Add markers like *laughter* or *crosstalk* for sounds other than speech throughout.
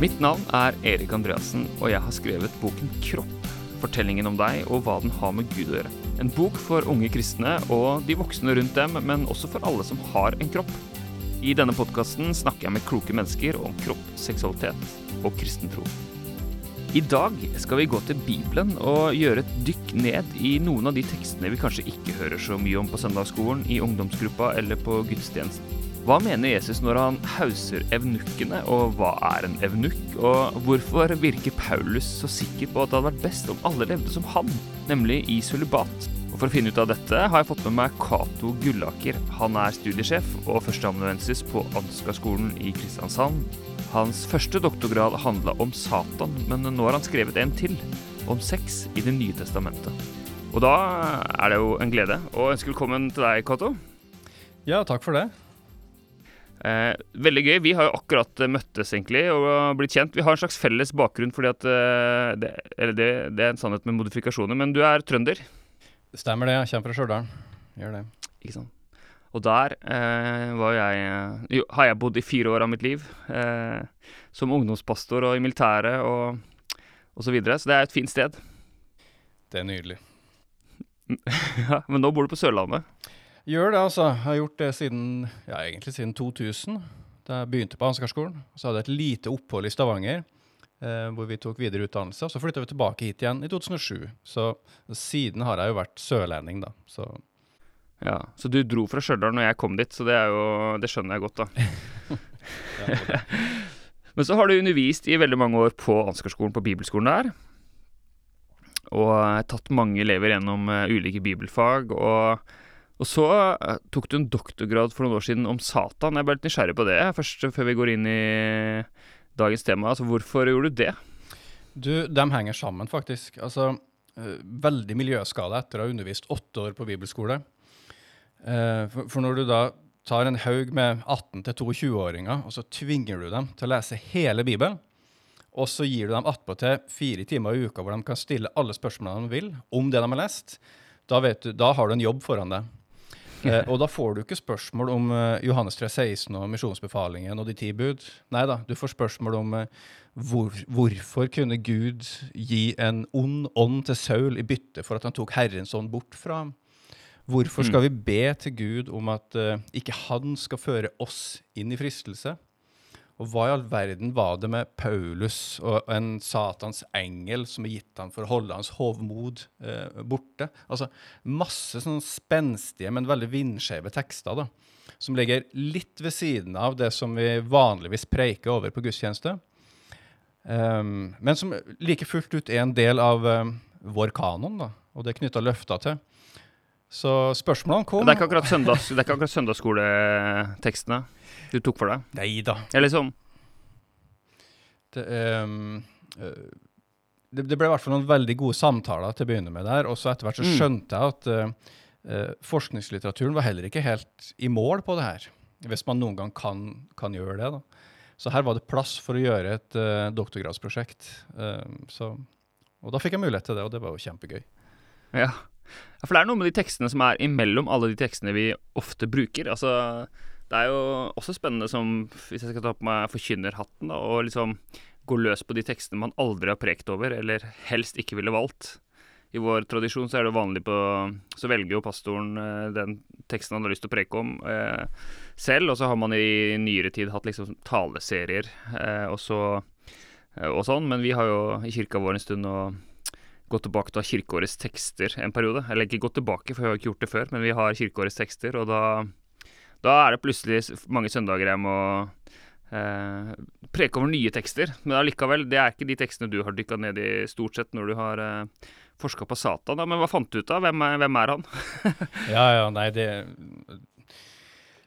Mitt navn er Erik Andreassen, og jeg har skrevet boken Kropp. Fortellingen om deg og hva den har med Gud å gjøre. En bok for unge kristne og de voksne rundt dem, men også for alle som har en kropp. I denne podkasten snakker jeg med kloke mennesker om kropp, seksualitet og kristen tro. I dag skal vi gå til Bibelen og gjøre et dykk ned i noen av de tekstene vi kanskje ikke hører så mye om på søndagsskolen, i ungdomsgruppa eller på gudstjenesten. Hva mener Jesus når han hauser evnukkene, og hva er en evnukk? Og hvorfor virker Paulus så sikker på at det hadde vært best om alle levde som han, nemlig i sølibat? For å finne ut av dette har jeg fått med meg Cato Gullaker. Han er studiesjef og førsteamanuensis på Ansgar-skolen i Kristiansand. Hans første doktorgrad handla om Satan, men nå har han skrevet en til, om sex i Det nye testamentet. Og da er det jo en glede å ønske velkommen til deg, Cato. Ja, takk for det. Eh, veldig gøy. Vi har jo akkurat eh, møttes egentlig og blitt kjent. Vi har en slags felles bakgrunn, fordi at eh, det, Eller det, det, er en sannhet med modifikasjoner, men du er trønder. Stemmer det. Jeg kommer fra Stjørdal. Gjør det. Ikke sant. Og der eh, var jeg eh, jo, har jeg bodd i fire år av mitt liv. Eh, som ungdomspastor og i militæret og, og så videre. Så det er et fint sted. Det er nydelig. *laughs* ja, Men nå bor du på Sørlandet? Gjør det, altså. Jeg har gjort det siden ja, egentlig siden 2000, da jeg begynte på Ansgarskolen. Så hadde jeg et lite opphold i Stavanger, eh, hvor vi tok videre utdannelse. Og så flytta vi tilbake hit igjen i 2007. Så siden har jeg jo vært sørlending, da. Så ja, Så du dro fra Stjørdal når jeg kom dit, så det, er jo, det skjønner jeg godt, da. *laughs* *laughs* Men så har du undervist i veldig mange år på Ansgarskolen, på bibelskolen der. Og tatt mange elever gjennom uh, ulike bibelfag. Og, og så uh, tok du en doktorgrad for noen år siden om Satan. Jeg ble litt nysgjerrig på det først, før vi går inn i dagens tema. Altså, hvorfor gjorde du det? Du, de henger sammen, faktisk. Altså, uh, veldig miljøskade etter å ha undervist åtte år på bibelskole. For, for når du da tar en haug med 18-22-åringer, og så tvinger du dem til å lese hele Bibelen. Og så gir du dem attpåtil fire timer i uka hvor de kan stille alle spørsmålene de vil om det de har lest. Da, du, da har du en jobb foran deg. Eh, *laughs* og da får du ikke spørsmål om eh, Johannes 3,16 og misjonsbefalingen og de ti bud. Nei da, du får spørsmål om eh, hvor, hvorfor kunne Gud gi en ond ånd til Saul i bytte for at han tok Herrens ånd bort fra ham? Hvorfor skal vi be til Gud om at uh, ikke han skal føre oss inn i fristelse? Og hva i all verden var det med Paulus og en Satans engel som er gitt ham for å holde hans hovmod eh, borte? Altså masse sånn spenstige, men veldig vindskjeve tekster da, som ligger litt ved siden av det som vi vanligvis preiker over på gudstjeneste, um, men som like fullt ut er en del av um, vår kanon, da, og det er knytta løfter til. Så spørsmålene kom. Det er ikke akkurat, søndags, det er ikke akkurat søndagsskoletekstene du tok for deg? Nei da. Eller sånn? det, um, det, det, ble i hvert fall noen veldig gode samtaler til å begynne med der. Og så etter hvert så mm. skjønte jeg at uh, forskningslitteraturen var heller ikke helt i mål på det her. Hvis man noen gang kan, kan gjøre det. da. Så her var det plass for å gjøre et uh, doktorgradsprosjekt. Så, og da fikk jeg mulighet til det, og det var jo kjempegøy. Ja, For det er noe med de tekstene som er imellom alle de tekstene vi ofte bruker. Altså, det er jo også spennende som, hvis jeg skal ta på meg forkynnerhatten, da, og liksom gå løs på de tekstene man aldri har prekt over, eller helst ikke ville valgt. I vår tradisjon så er det vanlig på Så velger jo pastoren eh, den teksten han har lyst til å preke om eh, selv, og så har man i nyere tid hatt liksom taleserier eh, og så eh, og sånn, men vi har jo i kirka vår en stund og gått tilbake til kirkeårets tekster en periode. Eller ikke gått tilbake, for vi har ikke gjort det før, men vi har kirkeårets tekster, og da, da er det plutselig mange søndager jeg må eh, preke over nye tekster. Men allikevel, det er ikke de tekstene du har dykka ned i stort sett når du har eh, forska på Satan. Da. Men hva fant du ut av? Hvem er, hvem er han? *laughs* ja, ja, nei, det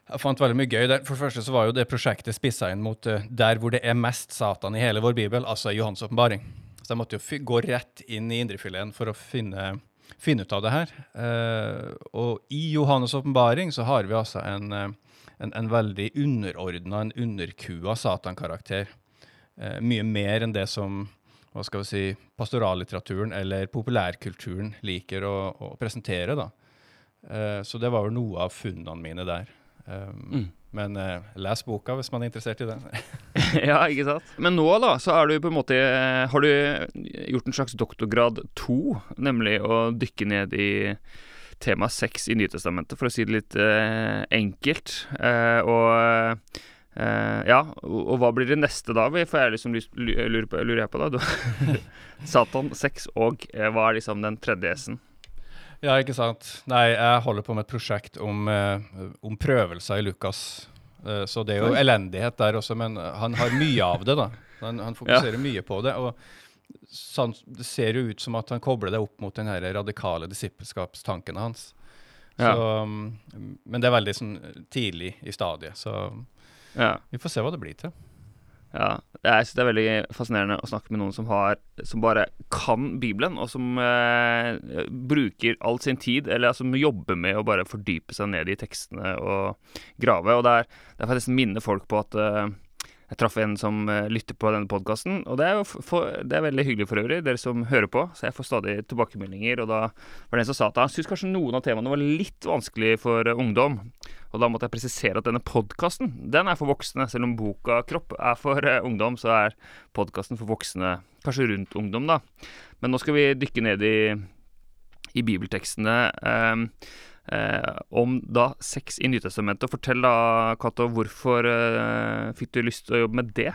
jeg fant veldig mye gøy der. For det første så var jo det prosjektet spissa inn mot uh, der hvor det er mest Satan i hele vår bibel, altså Johans åpenbaring. Så jeg måtte jo gå rett inn i indrefileten for å finne, finne, ut av det her. Uh, og i Johannes' åpenbaring så har vi altså en, eh, en, en veldig underordna, en underkua Satan-karakter. Uh, mye mer enn det som hva skal vi si, pastorallitteraturen eller populærkulturen liker å, å presentere. da. Så det var vel noe av funnene mine der. Mm. Men les boka hvis man er interessert i det. *laughs* *laughs* ja, ikke sant. Men nå, da, så er du på en måte Har du gjort en slags doktorgrad to, nemlig å dykke ned i tema sex i Nytestamentet, for å si det litt eh, enkelt. Eh, og eh, ja, og, hva blir det neste da? For jeg liksom lurer, på, lurer jeg på da. *laughs* Satan, sex og eh, hva er liksom den tredje S-en? Ja, ikke sant. Nei, jeg holder på med et prosjekt om, eh, om prøvelser i Lukas. Eh, så det er jo elendighet der også, men han har mye av det, da. Han, han fokuserer ja. mye på det. og sånn, det ser jo ut som at han kobler det opp mot den her radikale disippelskapstanken hans. Så, ja. men det er veldig sånn, tidlig i stadiet, så ja. vi får se hva det blir til. Ja, jeg synes Det er veldig fascinerende å snakke med noen som, har, som bare kan Bibelen, og som eh, bruker all sin tid, eller som jobber med å bare fordype seg ned i tekstene og grave. og det er faktisk minne folk på at eh, jeg traff en som uh, lytter på denne podkasten, og det er, for, det er, veldig hyggelig for øvrig, dere som hører på. Så jeg får stadig tilbakemeldinger, og da var det en som sa at han syntes kanskje noen av temaene var litt vanskelig for uh, ungdom. Og da måtte jeg presisere at denne podkasten, den er for voksne. Selv om boka 'Kropp' er for uh, ungdom, så er podkasten for voksne kanskje rundt ungdom, da. Men nå skal vi dykke ned i, i bibeltekstene. Um, eh, om da sex i Nytestamentet. Fortell da, Cato, hvorfor eh, fikk du lyst til å jobbe med det?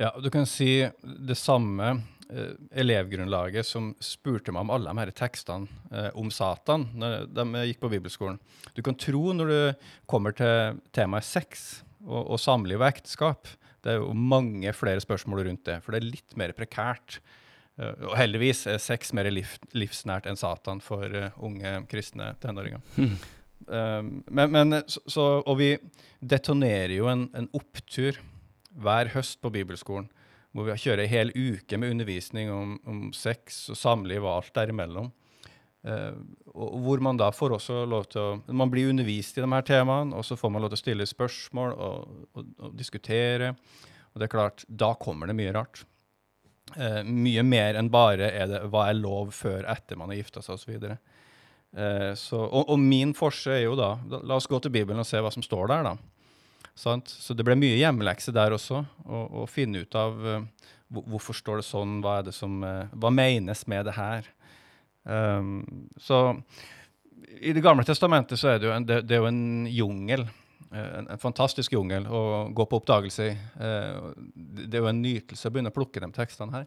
Ja, du kan si det samme eh, elevgrunnlaget som spurte meg om alle de her tekstene eh, om Satan når de gikk på bibelskolen. Du kan tro når du kommer til temaet sex og, og samliv og ekteskap, det er jo mange flere spørsmål rundt det, for det er litt mer prekært. Uh, og heldigvis er sex mer liv, livsnært enn Satan for uh, unge kristne tenåringer. Mm. Um, men, men så, og vi detonerer jo en, en, opptur hver høst på bibelskolen, hvor vi kjører en hel uke med undervisning om, om sex og samliv og alt derimellom. Uh, og hvor man da får også lov til å Man blir undervist i de her temaene, og så får man lov til å stille spørsmål og, og, og diskutere. Og det er klart, da kommer det mye rart. Uh, mye mer enn bare er det, hva er lov før, etter man har gifta seg osv. Uh, eh, så, og, og, min forse er jo da, La oss gå til Bibelen og se hva som står der, da. Sant? Så det ble mye hjemmelekse der også, å finne ut av uh, hvorfor står det sånn, hva det som uh, Hva menes med det her? Um, så i Det gamle testamentet så er det jo en, det, det er jo en jungel. Eh, en, en, fantastisk jungel å gå på oppdagelse i. Eh, det er jo en nytelse å begynne å plukke de tekstene her.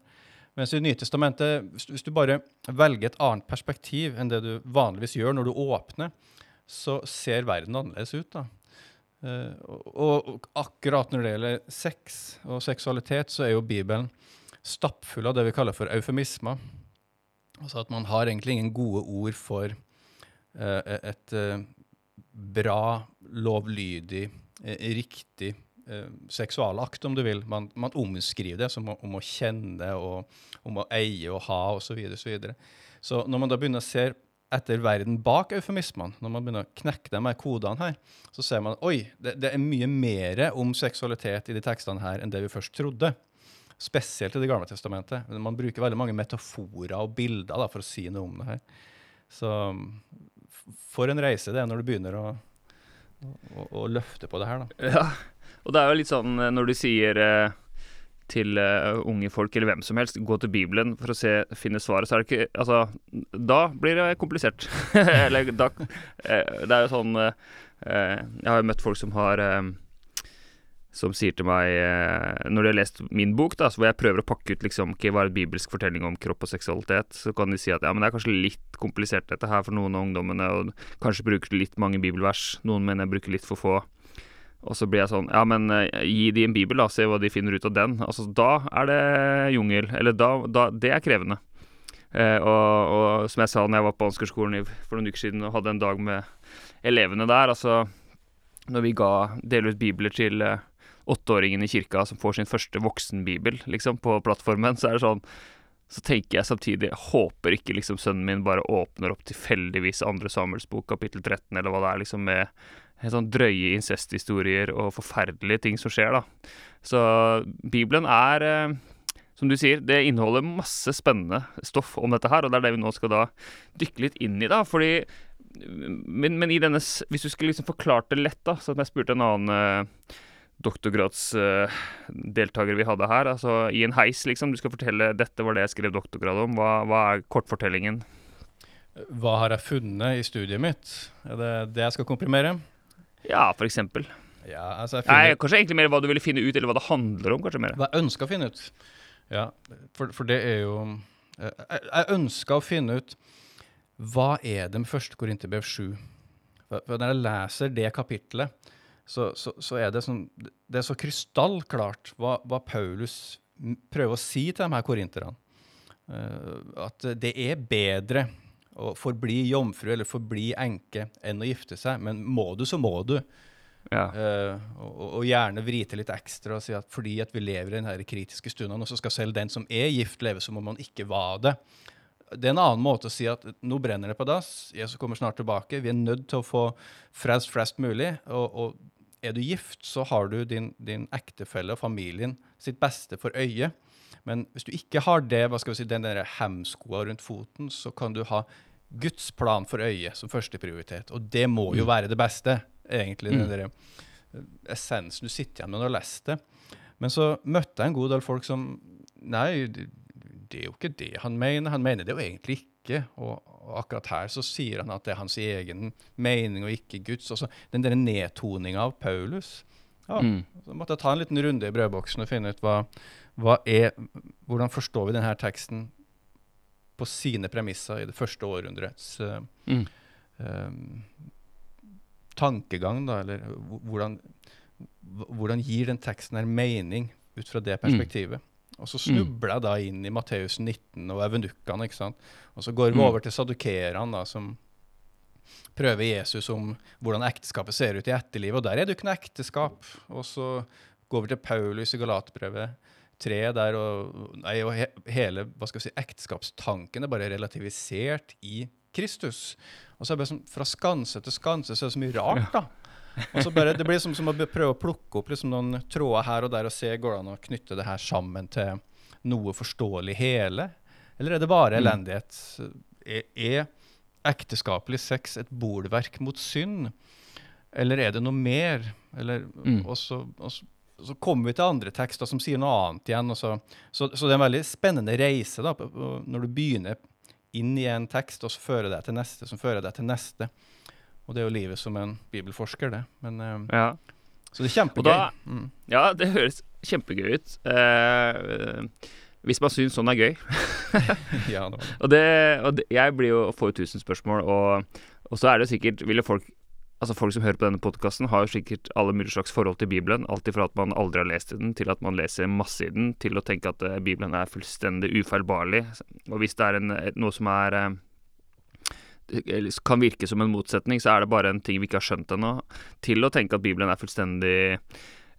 Mens i Nytestamentet, hvis du bare velger et annet perspektiv enn det du vanligvis gjør når du åpner, så ser verden annerledes ut. da. Uh, og, akkurat når det gjelder sex og seksualitet, så er jo Bibelen stappfull av det vi kaller for eufemismer. Altså at man har egentlig ingen gode ord for et uh, bra, lovlydig, eh, riktig eh, seksualakt, om du vil. Man, man omskriver det som om å kjenne og om å eie og ha osv. Så, videre, så, så når man da begynner å se etter verden bak eufemismene, når man begynner å knekke de her kodene her, så ser man oi, det, det er mye mer om seksualitet i de tekstene her enn det vi først trodde. Spesielt i Det gamle testamentet. Man bruker veldig mange metaforer og bilder da, for å si noe om det her. Så for en reise det er når du begynner å, å, å, løfte på det her, da. Ja, og det er jo litt sånn eh, når du sier eh, til uh, unge folk, eller hvem som helst, gå til Bibelen for å se, finne svaret, så er det ikke Altså, da blir det komplisert. *laughs* eller da Det er jo sånn Jeg har jo møtt folk som har som sier til meg eh, Når de har lest min bok, da, hvor jeg prøver å pakke ut liksom, okay, hva er en bibelsk fortelling om kropp og seksualitet, så kan de si at ja, men det er kanskje litt komplisert dette her for noen av ungdommene, og kanskje bruker litt mange bibelvers. Noen mener jeg bruker litt for få. Og så blir jeg sånn Ja, men uh, gi de en bibel, da. Se hva de finner ut av den. Altså, da er det jungel. Eller da, da Det er krevende. Eh, og, og, som jeg sa når jeg var på Ansgarskolen for noen uker siden og hadde en dag med elevene der, altså Når vi ga deler ut bibler til uh, åtteåringen i kirka som får sin første voksenbibel liksom, på plattformen, så er det sånn så tenker jeg samtidig Jeg håper ikke liksom sønnen min bare åpner opp tilfeldigvis andre Samuels bok, kapittel 13, eller hva det er, liksom med helt sånn drøye incesthistorier og forferdelige ting som skjer, da. Så Bibelen er eh, som du sier, det inneholder masse spennende stoff om dette her, og det er det vi nå skal da dykke litt inn i, da. Fordi Men, men i denne Hvis du skulle liksom forklart det lett, da, så jeg spurte en annen uh, doktorgradsdeltakere vi hadde her. Altså i en heis, liksom. Du skal fortelle 'dette var det jeg skrev doktorgrad om'. Hva, hva er kortfortellingen? Hva har jeg funnet i studiet mitt? Er det det jeg skal komprimere? Ja, for eksempel. Ja, altså jeg Nei, kanskje egentlig mer hva du ville finne ut, eller hva det handler om, kanskje mer. Hva jeg ønska å finne ut. Ja, for, for det er jo eh, Jeg, jeg ønska å finne ut hva er det med første Korinterbrev 7? For, for når jeg leser det kapitlet, så, så, så er det sånn Det er så krystallklart hva, hva Paulus prøver å si til de her korinterne. Uh, at det er bedre å forbli jomfru eller forbli enke enn å gifte seg. Men må du, så må du. Ja. Uh, og, og- gjerne vri til litt ekstra og si at fordi at vi lever i denne kritiske stundene, og så skal selv den som er gift, leve som om man ikke var det. Det er en annen måte å si at nå brenner det på dass, Jesus kommer snart tilbake, vi er nødt til å få frelst flest mulig. Og, og er du gift, så har du din, din ektefelle og familien sitt beste for øye. Men hvis du ikke har det, hva skal vi si, den der hemskoa rundt foten, så kan du ha Guds plan for øye som førsteprioritet. Og det må jo være det beste, egentlig. den Mm. der eh, essensen du sitter igjen med når du har lest det. Men så møtte jeg en god del folk som Nei, det, det er jo ikke det han mener. Han mener det jo egentlig ikke. Og, og akkurat her så sier han at det er hans egen mening og ikke Guds. Også den der nedtoninga av Paulus. Ja, Mm. Så måtte jeg ta en liten runde i brødboksen og finne ut hva, hva er, hvordan forstår vi denne teksten på sine premisser i det første århundrets uh, Mm. um, tankegang, da, eller hvordan, hvordan gir den teksten her mening ut fra det perspektivet? Og så snubler jeg da inn i Matteus 19 og evenukkene, ikke sant? Og så går vi Mm. over til sadukerene, som prøver Jesus om hvordan ekteskapet ser ut i etterlivet, og der er det jo ikke noe ekteskap. Og så går vi til Paulus i Galatbrevet 3, der og, nei, og he, hele hva skal vi si, ekteskapstanken er bare relativisert i Kristus. Og så er det bare sånn, fra skanse til skanse så er det så mye rart, da. Og så bare, Det blir som, som å prøve å plukke opp liksom noen tråder her og der og se går det an å knytte det her sammen til noe forståelig hele. Eller er det bare Mm. elendighet? Er, er ekteskapelig sex et bolverk mot synd? Eller er det noe mer? Eller, Mm. og, så, og så, så kommer vi til andre tekster som sier noe annet igjen. Og så, så, så det er en veldig spennende reise da, når du begynner inn i en tekst, og så fører deg til neste, som fører deg til neste. Og det er jo livet som en bibelforsker, det. Men, eh, ja. så det er kjempegøy. da- mm. Ja, det høres kjempegøy ut. Eh, hvis man syns sånn er gøy. *laughs* ja, det var det. Og, det, og det, jeg blir jo får jo tusen spørsmål, og, og så er det sikkert Ville folk Altså Folk som hører på denne podkasten, har jo sikkert alle mulige slags forhold til Bibelen. Alt ifra at man aldri har lest i den, til at man leser masse i den, til å tenke at eh, Bibelen er fullstendig ufeilbarlig. Og hvis det er en, noe som er eh, kan virke som en motsetning, så er det bare en ting vi ikke har skjønt ennå. Til å tenke at Bibelen er fullstendig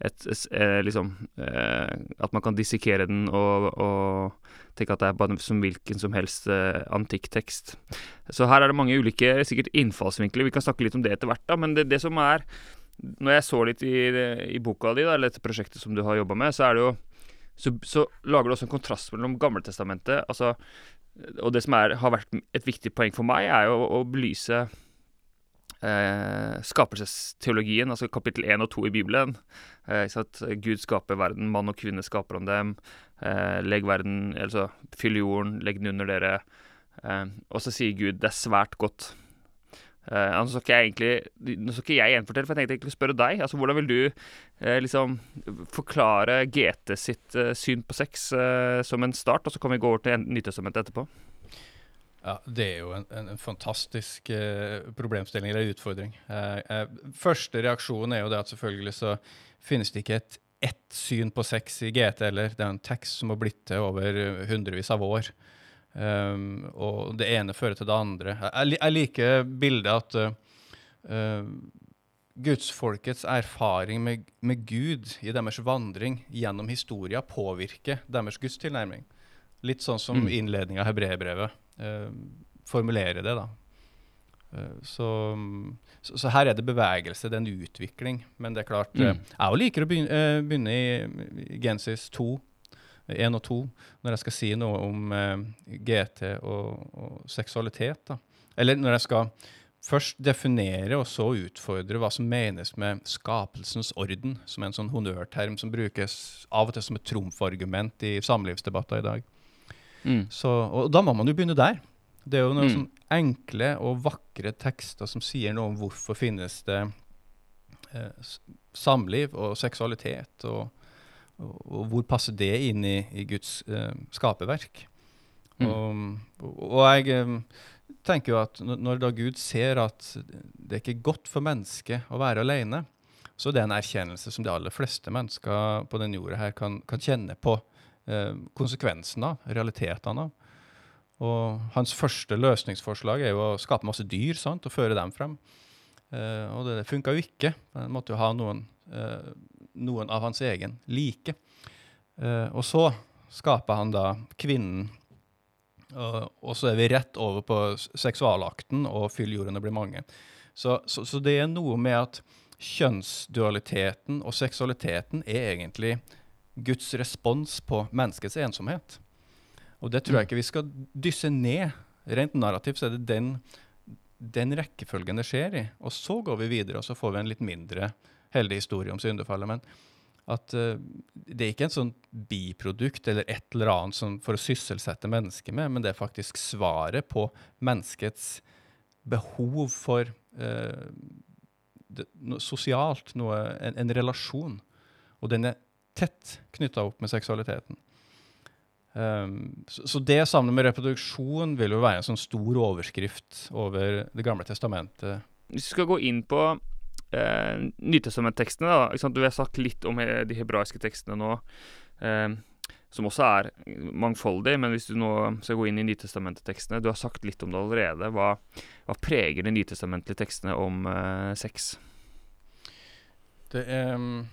et, eh, liksom eh, At man kan dissekere den og, og tenke at det er bare som hvilken som helst eh, antikk tekst. Så her er det mange ulike sikkert innfallsvinkler. Vi kan snakke litt om det etter hvert, da. Men det, det som er Når jeg så litt i, i boka di, da, eller dette prosjektet som du har jobba med, så er det jo så, så lager du også en kontrast mellom Gammeltestamentet altså, Og det som er, har vært et viktig poeng for meg, er jo å, belyse eh, skapelsesteologien, altså kapittel 1 og 2 i Bibelen. Eh, at? Gud skaper verden, mann og kvinne skaper han dem. Eh, legg verden, altså fyll jorden, legg den under dere. Eh, og så sier Gud det er svært godt. Eh, nå skal jeg egentlig Nå skal ikke jeg gjenfortelle, for jeg tenkte egentlig å spørre deg. Altså, Hvordan vil du uh, liksom forklare GT sitt uh, syn på sex som en start, og så kan vi gå over til Nytestamentet etterpå? Ja, det er jo en, en, fantastisk problemstilling eller utfordring. Første reaksjon er jo det at selvfølgelig så finnes det ikke et ett syn på sex i GT heller. Det er en tekst som har blitt til over hundrevis av år. Um, og det ene fører til det andre. Jeg, jeg, liker bildet at uh, gudsfolkets erfaring med, med Gud i deres vandring gjennom historia påvirker deres gudstilnærming. Litt sånn som Mm. innledninga av hebreerbrevet uh, formulerer det. da. Uh, så, så, så her er det bevegelse, det er en utvikling. Men det er klart Mm. Jeg òg liker å begynne, begynne i, i Genesis 2, 1 og 2, når jeg skal si noe om uh, GT og, og seksualitet. da. Eller når jeg skal først definere og så utfordre hva som menes med skapelsens orden, som er en sånn honnørterm som brukes av og til som et trumfargument i samlivsdebatter i dag. Mm. Så, og da må man jo begynne der. Det er jo noen Mm. sånn enkle og vakre tekster som sier noe om hvorfor finnes det eh, samliv og seksualitet, og, og, hvor passer det inn i, i Guds eh, skaperverk. Mm. Og, og jeg eh, tenker jo at når, da Gud ser at det er ikke godt for mennesket å være alene, så det er en erkjennelse som de aller fleste mennesker på den jorda her kan, kan kjenne på eh, konsekvensen av, realitetene av. Og hans første løsningsforslag er jo å skape masse dyr sant, og føre dem frem. Eh, og det funka jo ikke. Han måtte jo ha noen, eh, noen av hans egen like. Eh, og så skaper han da kvinnen. Og, og så er vi rett over på seksualakten og fyll jordene blir mange. Så, så, så det er noe med at kjønnsdualiteten og seksualiteten er egentlig Guds respons på menneskets ensomhet. Og det tror jeg ikke vi skal dysse ned. Rent narrativt så er det den, den rekkefølgen det skjer i. Og så går vi videre, og så får vi en litt mindre heldig historien om syndefallet. Men at uh, det er ikke en sånn biprodukt eller et eller annet som for å sysselsette mennesket med, men det er faktisk svaret på menneskets behov for uh, det, noe sosialt, noe, en, en relasjon. Og den er tett knytta opp med seksualiteten. Um, så, så det sammen med reproduksjon vil jo være en sånn stor overskrift over Det gamle testamentet. Hvis vi skal gå inn på eh, Nytestamentekstene, da. Du har sagt litt om de hebraiske tekstene nå, eh, som også er mangfoldig. Men hvis du nå skal gå inn i Nytestamentet-tekstene Du har sagt litt om det allerede. Hva, hva preger de nytestamentlige tekstene om eh, sex? Det er, um,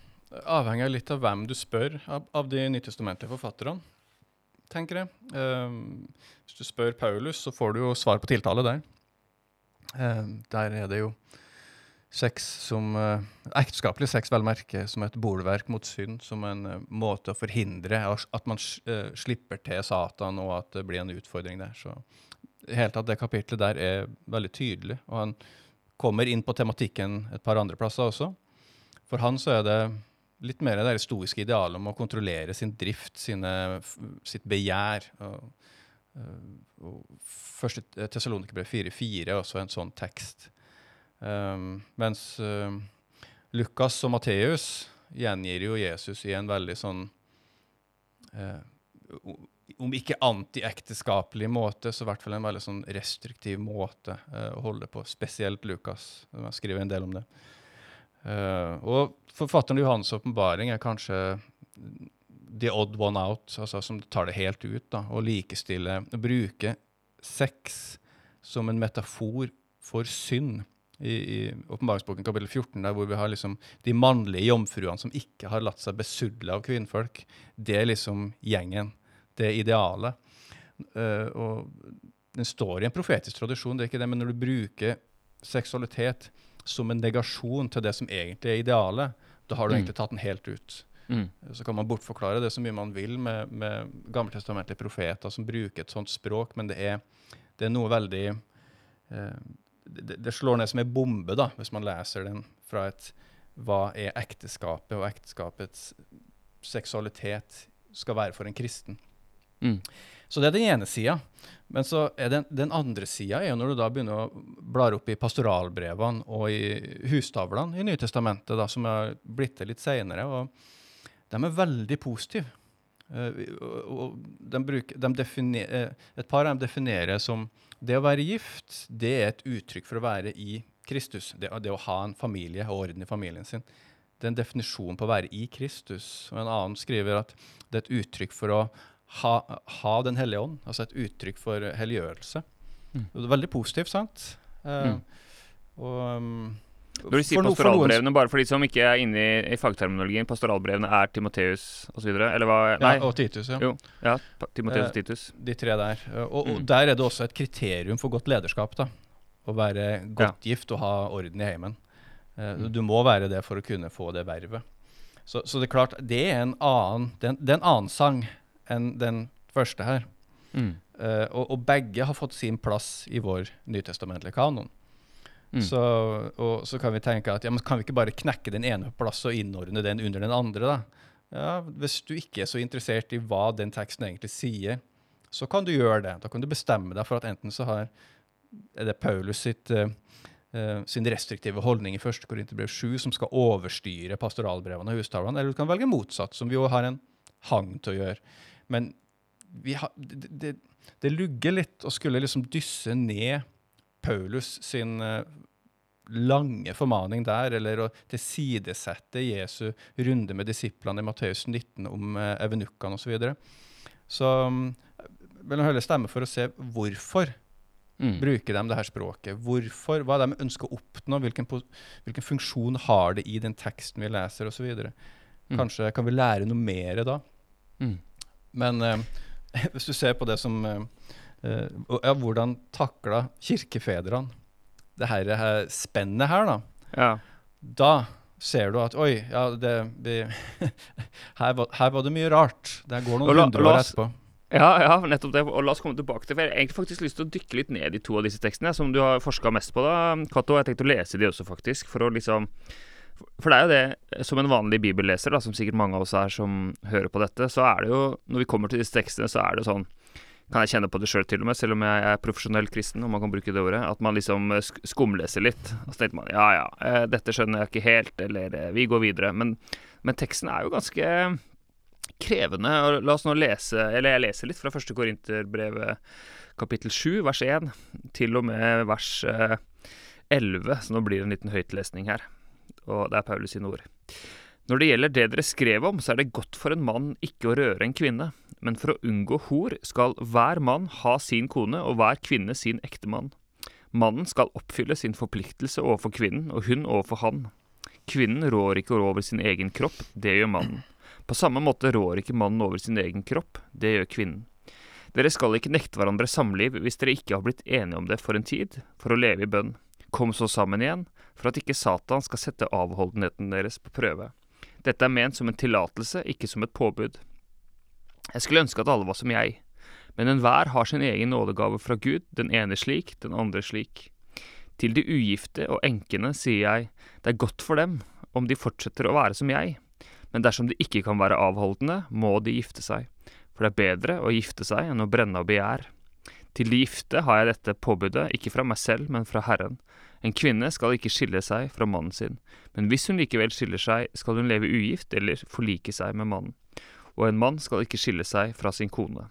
avhenger litt av hvem du spør av, av de nytestamentlige forfatterne, tenker jeg. Um, hvis du spør Paulus, så får du jo svar på tiltale der. Um, der er det jo sex som uh, Ekteskapelig sex, vel merke, som et bolverk mot synd, som en uh, måte å forhindre at man uh, slipper til Satan, og at det blir en utfordring der. Så helt at det kapitlet der er veldig tydelig, og han kommer inn på tematikken et par andre plasser også. For han så er det litt mer det stoiske idealet om å kontrollere sin drift, sine, sitt begjær. Og, og første Tessalonikerbrev 4.4 er også en sånn tekst. Um, mens øh, Lukas og Matteus gjengir jo Jesus i en veldig sånn uh, Om ikke antiekteskapelig måte, så i hvert fall en veldig sånn restriktiv måte uh, å holde på. Spesielt Lukas. Jeg skriver en del om det. Uh, og forfatteren Johans åpenbaring er kanskje the odd one out, altså som tar det helt ut. da, Og likestille Bruke sex som en metafor for synd. I, åpenbaringsboken kapittel 14, der hvor vi har liksom de mannlige jomfruene som ikke har latt seg besudle av kvinnfolk. Det er liksom gjengen. Det er idealet. Uh, og den står i en profetisk tradisjon, det er ikke det, men når du bruker seksualitet som en negasjon til det som egentlig er idealet, da har du Mm. egentlig tatt den helt ut. Mm. Så kan man bortforklare det så mye man vil med, med gammeltestamentlige profeter som bruker et sånt språk, men det er, det er noe veldig eh, det, det slår ned som en bombe da, hvis man leser den fra et Hva er ekteskapet, og ekteskapets seksualitet skal være for en kristen. Mm. Så det er den ene sida. Men så er den, den andre sida er jo når du da begynner å blar opp i pastoralbrevene og i hustavlene i Nytestamentet, da, som er blitt til litt seinere. De er veldig positive. Eh, de bruker, de definer, eh, et par av dem definerer som det å være gift, det er et uttrykk for å være i Kristus. Det, det å ha en familie og orden i familien sin. Det er en definisjon på å være i Kristus. Og en annen skriver at det er et uttrykk for å ha, ha Den hellige ånd. Altså et uttrykk for helliggjørelse. Mm. Det er veldig positivt, sant? Uh, Mm. Og um, Når du sier for pastoralbrevene, bare for de som ikke er inne i, i fagterminologien, pastoralbrevene er Timoteus osv., eller hva? Nei, Ja, og Titus, ja. Jo. ja, Timoteus Eh, og Titus. De tre der. Eh, Og, og Mm. der er det også et kriterium for godt lederskap. da. Å være godt gift og ha orden i heimen. Eh, Mm. Du må være det for å kunne få det vervet. Så, så det er klart, det er en annen, det er en, det er en annen sang enn den første her. Mm. Eh, og, og begge har fått sin plass i vår nytestamentlige kanon. Mm. Så, og så kan vi tenke at ja, men kan vi ikke bare knekke den ene plass og innordne den under den andre, da? Ja, Hvis du ikke er så interessert i hva den teksten egentlig sier, så kan du gjøre det. Da kan du bestemme deg for at enten så har er det Paulus sitt, uh, sin restriktive holdning i 1. Korinterbrev 7 som skal overstyre pastoralbrevene og hustavlene, eller du kan velge motsatt, som vi jo har en hang til å gjøre. Men har, det, det, det lugger litt å skulle liksom dysse ned Paulus sin eh, lange formaning der, eller å tilsidesette Jesu runde med disiplene i Matteus 19 om uh, evenukkene osv. Så, videre. så um, vil jeg heller stemme for å se hvorfor Mm. bruker de det her språket. Hvorfor, Hva de ønsker å oppnå, hvilken, hvilken funksjon har det i den teksten vi leser osv. Mm. Kanskje kan vi lære noe mer da. Mm. Men eh, *laughs* hvis du ser på det som eh, eh, ja, Hvordan takla kirkefedrene det her, her spennet her, da? Ja. Da ser du at Oi, ja, det, vi, *laughs* her, var, her var det mye rart. Det går noen la- hundre år oss- etterpå. Ja, ja, nettopp det. Og la oss komme tilbake til for Jeg har egentlig faktisk lyst til å dykke litt ned i to av disse tekstene, som du har forska mest på, da, Cato. Jeg tenkte å lese de også, faktisk, for å liksom For det er jo det, som en vanlig bibelleser, da, som sikkert mange av oss er som hører på dette, så er det jo Når vi kommer til disse tekstene, så er det sånn kan jeg kjenne på det sjøl, til og med, selv om jeg er profesjonell kristen, om man kan bruke det ordet, at man liksom eh, skumleser litt. Og så tenkte man ja ja, eh, dette skjønner jeg ikke helt, eller eh, vi går videre. Men, men teksten er jo ganske krevende. og La oss nå lese Eller jeg leser litt fra første Korinterbrevet kapittel 7, vers 1, til og med vers eh, 11, så nå blir det en liten høytlesning her. Og det er Paulus sine ord. Når det gjelder det dere skrev om, så er det godt for en mann ikke å røre en kvinne, men for å unngå hor skal hver mann ha sin kone og hver kvinne sin ektemann. Mannen skal oppfylle sin forpliktelse overfor kvinnen, og hun overfor han. Kvinnen rår ikke over sin egen kropp, det gjør mannen. På samme måte rår ikke mannen over sin egen kropp, det gjør kvinnen. Dere skal ikke nekte hverandre samliv hvis dere ikke har blitt enige om det for en tid, for å leve i bønn. Kom så sammen igjen, for at ikke Satan skal sette avholdenheten deres på prøve. Dette er ment som en tillatelse, ikke som et påbud. Jeg skulle ønske at alle var som jeg, men enhver har sin egen nådegave fra Gud, den ene slik, den andre slik. Til de ugifte og enkene sier jeg, det er godt for dem om de fortsetter å være som jeg, men dersom de ikke kan være avholdende, må de gifte seg, for det er bedre å gifte seg enn å brenne av begjær. Til de gifte har jeg dette påbudet, ikke fra meg selv, men fra Herren. En kvinne skal ikke skille seg fra mannen sin, men hvis hun likevel skiller seg, skal hun leve ugift eller forlike seg med mannen. Og en mann skal ikke skille seg fra sin kone.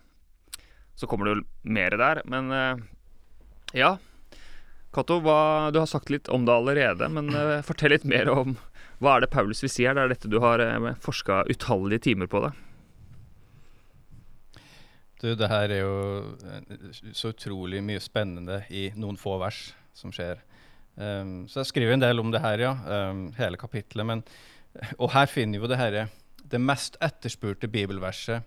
Så kommer det jo mer der, men eh, ja. Cato, du har sagt litt om det allerede, men eh, *laughs* fortell litt mer om hva er det Paulus vil si her? Det er dette du har uh, forska utallige timer på det. Du, det her er jo eh, så utrolig mye spennende i noen få vers som skjer. Um, så jeg skriver en del om det her, ja. Um, hele kapittelet. Men, og her finner vi det her, det mest etterspurte bibelverset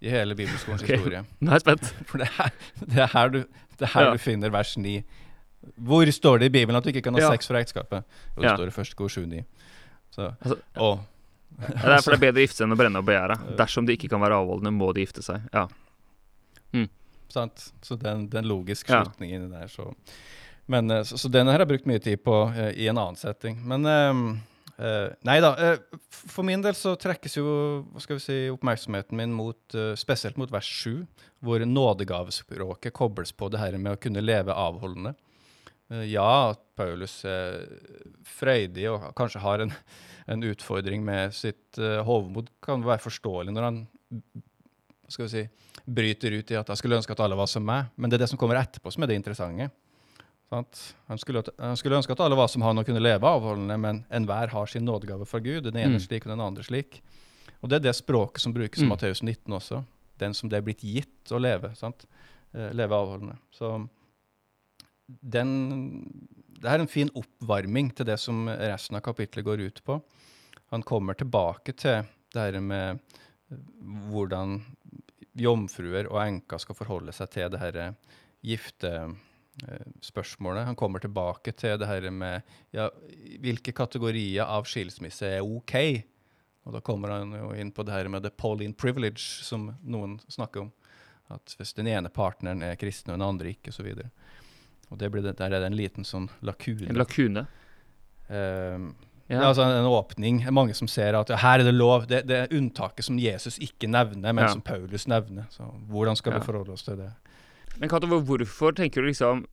i hele bibelskolens okay. historie. *laughs* Nå er jeg spent. For det er her, det er her, du, det er her Ja. du finner vers 9. Hvor står det i Bibelen at du ikke kan ha Ja. sex for ekteskapet? Jo, det Ja. står i første kor 7-9. Så, Altså, og, Ja, Det er for det er bedre å gifte seg enn å brenne og begjære. *laughs* Dersom de ikke kan være avholdende, må de gifte seg. Ja. sant? Så den, den logiske det en logisk Ja. der. Så. Men, eh, så, så den har jeg brukt mye tid på eh, i en annen setting. Men eh, eh, nei da. for min del så trekkes jo si, oppmerksomheten min mot, spesielt mot vers 7, hvor nådegavespråket kobles på det her med å kunne leve avholdende. Ja, at Paulus er freidig og kanskje har en, en utfordring med sitt uh, hovmod, kan være forståelig når han si, bryter ut i at jeg skulle ønske at alle var som meg. Men det er det som kommer etterpå som er det interessante. Sant? Han, skulle, han skulle ønske at alle var som han og kunne leve avholdende, men enhver har sin nådegave fra Gud. Den ene Mm. slik og den andre slik. Og det er det språket som brukes i Mm. Matteus 19 også. Den som det er blitt gitt å leve. Sant? Eh, leve avholdende. Så den Det er en fin oppvarming til det som resten av kapitlet går ut på. Han kommer tilbake til det her med eh, hvordan jomfruer og enker skal forholde seg til det her giftespørsmålet. Han kommer tilbake til det her med ja, hvilke kategorier av skilsmisse er OK. Og da kommer han jo inn på det her med the Pauline privilege, som noen snakker om. At hvis den ene partneren er kristen og den andre ikke, osv. Og det blir det, der er det en liten sånn lakune. En lakune. Ehm, Ja. altså en åpning. Er mange som ser at ja, her er det lov. Det, det er unntaket som Jesus ikke nevner, men Ja. som Paulus nevner. Så hvordan skal vi forholde oss til det? Men Cato, hvorfor tenker du liksom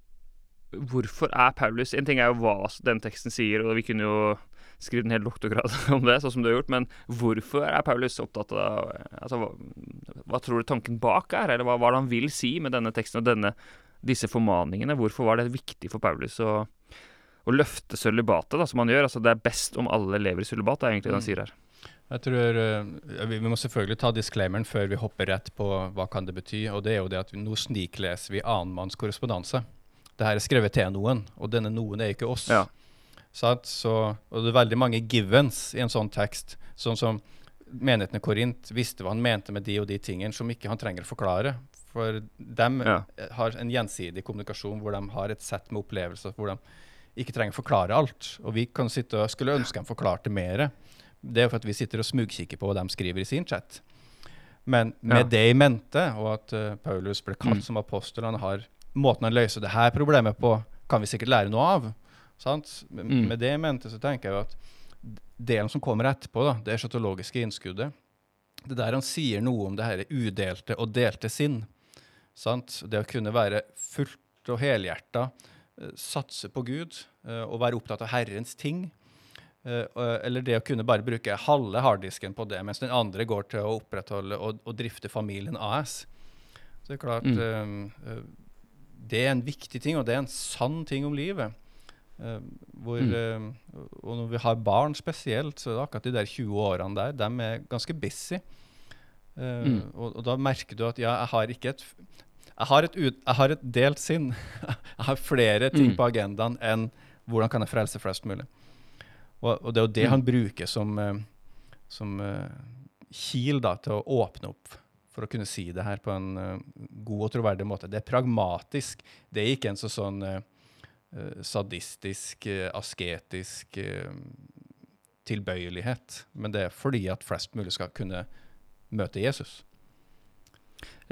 Hvorfor er Paulus En ting er jo hva den teksten sier, og vi kunne jo skrevet en hel doktorgrad *laughs* om det, sånn som du har gjort, men hvorfor er Paulus opptatt av altså, hva, hva tror du tanken bak er, eller hva, hva er det han vil si med denne teksten og denne, disse formaningene? Hvorfor var det viktig for Paulus å, å løfte sølibatet, som han gjør? Altså, det er best om alle lever i sølibat, det er egentlig det han Mm. sier her. Jeg tror, eh, vi, må selvfølgelig ta disclaimeren før vi hopper rett på hva kan det bety. og det er jo det at vi, Nå snikleser vi annenmanns korrespondanse. Dette er skrevet til noen, og denne noen er ikke oss. Ja. Så, og det er veldig mange givens i en sånn tekst. Sånn som menigheten i Korint visste hva han mente med de og de tingene, som ikke han trenger å forklare. For de Ja. har en gjensidig kommunikasjon hvor de har et sett med opplevelser hvor de ikke trenger å forklare alt. Og vi kan sitte og skulle ønske de forklarte mer. Det er for at vi sitter og smugkikker på hva de skriver i sin chat. Men med Ja. det i mente, og at uh, Paulus ble kalt Mm. som apostel, han har måten han løser det her problemet på, kan vi sikkert lære noe av. Sant? Med, Mm. med det i mente så tenker jeg jo at delen som kommer etterpå, da, det eschatologiske innskuddet, det er der han sier noe om det her udelte og delte sinn. Sant? Det å kunne være fullt og helhjerta, eh, satse på Gud eh, og være opptatt av Herrens ting. Eh, eller det å kunne bare bruke halve harddisken på det, mens den andre går til å opprettholde og, og drifte familien AS. Så det er klart Mm. eh, eh, Det er en viktig ting, og det er en sann ting om livet. Hvor, Mm. og når vi har barn spesielt, så er det akkurat de der 20 årene der, de er ganske busy. Mm. og, og da merker du at ja, jeg har ikke et jeg har et, ut, jeg har et delt sinn. *laughs* jeg har flere ting Mm. på agendaen enn hvordan kan jeg frelse flest mulig. Og, og det er jo det Mm. han bruker som, eh, som eh, kil da, til å åpne opp for å kunne si det her på en eh, god og troverdig måte. Det er pragmatisk. Det er ikke en så sånn sadistisk, asketisk tilbøyelighet, men det er fordi at flest mulig skal kunne møte Jesus.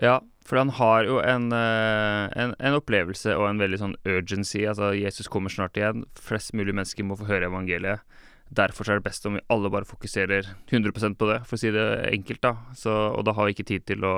Ja, for han har jo en, en, en opplevelse og en veldig sånn urgency. Altså, Jesus kommer snart igjen. Flest mulig mennesker må få høre evangeliet. Derfor er det best om vi alle bare fokuserer 100% på det, for å si det enkelt, da. Så, og da har vi ikke tid til å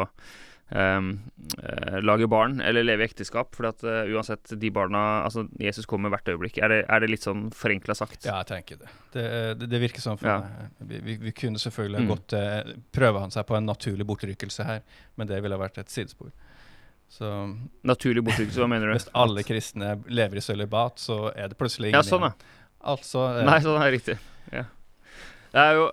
Um, eh, lage barn eller leve i ekteskap, for at uh, uansett, de barna Altså, Jesus kommer hvert øyeblikk. Er det, er det litt sånn forenkla sagt? Ja, jeg tenker det. Det, det, det virker sånn for Ja. meg. Vi, vi, vi kunne selvfølgelig Mm. godt uh, prøve han seg på en naturlig bortrykkelse her, men det ville vært et sidespor. Så Naturlig bortrykkelse, hva mener du? hvis alle kristne lever i sølibat, så er det plutselig ingen Ja, sånn, igjen. Altså eh, Nei, sånn er riktig. Ja. Det er jo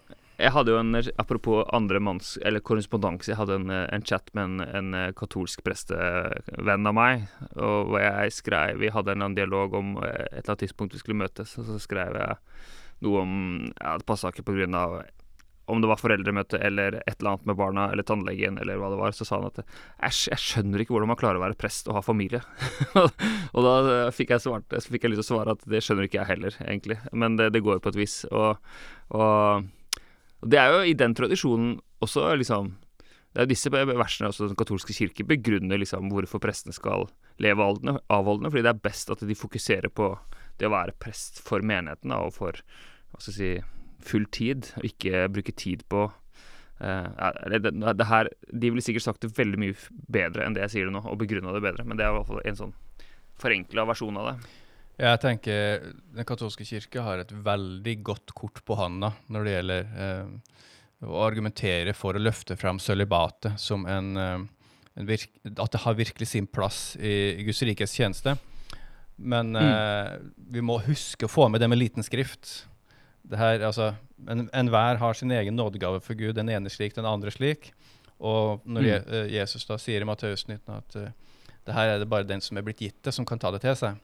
Jeg hadde jo en Apropos andre manns Eller korrespondanse. Jeg hadde en, eh, en chat med en, en eh, katolsk prestevenn av meg, og jeg skrev Vi hadde en dialog om eh, et eller annet tidspunkt vi skulle møtes, og så skrev jeg noe om Ja, det passa ikke av om det var foreldremøte eller et eller annet med barna eller tannlegen eller hva det var, så sa han at æsj, jeg skjønner ikke hvordan man klarer å være prest og ha familie. *laughs* og da eh, fikk jeg, svart, fikk jeg lyst til å svare at det skjønner ikke jeg heller, egentlig. Men det, det går på et vis. Og, og, og det er jo i den tradisjonen også liksom Det er disse versene også den katolske kirke begrunner liksom hvorfor prestene skal leve avholdende, fordi det er best at de fokuserer på det å være prest for menigheten da, og for hva skal jeg si, full tid, og ikke bruke tid på uh, det, det, det her, De ville sikkert sagt det veldig mye bedre enn det jeg sier det nå, og begrunna det bedre, men det er i hvert fall en sånn forenkla versjon av det. Jeg tenker Den katolske kirke har et veldig godt kort på handa når det gjelder uh, å argumentere for å løfte fram sølibatet som en, eh, en virk, At det har virkelig sin plass i, i Guds rikes tjeneste. Men eh, vi må huske å få med det med liten skrift. Det her, altså, en- Enhver har sin egen nådegave for Gud, den ene slik, den andre slik. Og når Mm. Je, eh, Jesus da sier i Matteus 19 at uh, det her er det bare den som er blitt gitt det, som kan ta det til seg.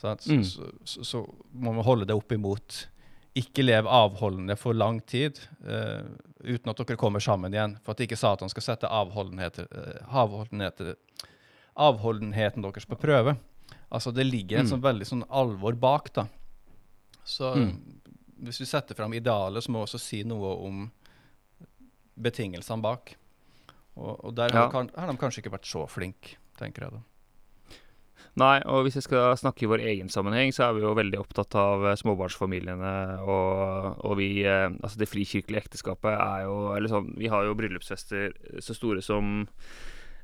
så, Så, Mm. så, så, så må man holde det opp imot ikke lev avholdende for lang tid uh, uten at dere kommer sammen igjen, for at ikke Satan skal sette avholdenhet, eh, avholdenhet, avholdenheten deres på prøve. Altså Det ligger en Mm. sånn veldig sånn alvor bak. da. Så Mm. Hvis vi setter fram idealet, så må vi også si noe om betingelsene bak. Og, og der har, Ja. de har de kanskje ikke vært så flinke, tenker jeg da. Nei, og hvis jeg skal snakke i vår egen sammenheng, så er vi jo veldig opptatt av eh, småbarnsfamiliene, og, og vi eh, Altså, det frikirkelige ekteskapet er jo Eller sånn, vi har jo bryllupsfester så store som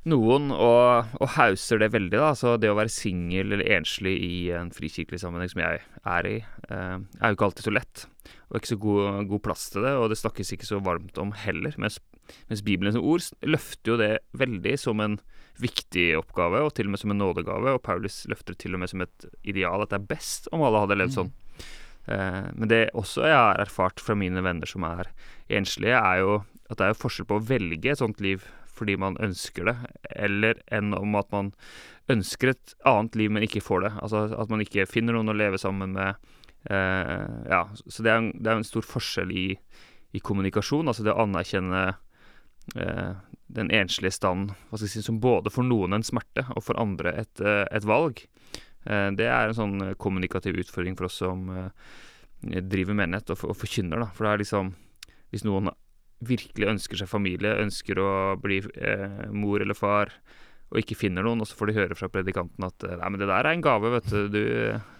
noen, og, og hauser det veldig, da. Så det å være singel eller enslig i en frikirkelig sammenheng, som jeg er i, eh, er jo ikke alltid så lett. Og ikke så god, god plass til det, og det snakkes ikke så varmt om heller. Mens, mens Bibelens ord løfter jo det veldig som en viktig oppgave, og til og med som en nådegave. Og Paulus løfter det til og med som et ideal, at det er best om alle hadde levd sånn. Eh, men det også jeg har erfart fra mine venner som er enslige, er jo at det er jo forskjell på å velge et sånt liv fordi man ønsker det, eller enn om at man ønsker et annet liv, men ikke får det. Altså at man ikke finner noen å leve sammen med. Eh, ja, så det er, en, det er en stor forskjell i, i kommunikasjon, altså det å anerkjenne eh, den enslige standen hva skal jeg si, som både for noen en smerte, og for andre et, eh, et valg. Eh, det er en sånn kommunikativ utfordring for oss som eh, driver menighet og, og forkynner, da. For det er liksom Hvis noen virkelig ønsker seg familie, ønsker å bli eh, mor eller far, og ikke finner noen, og så får de høre fra predikanten at nei, men det der er en gave, vet du. Du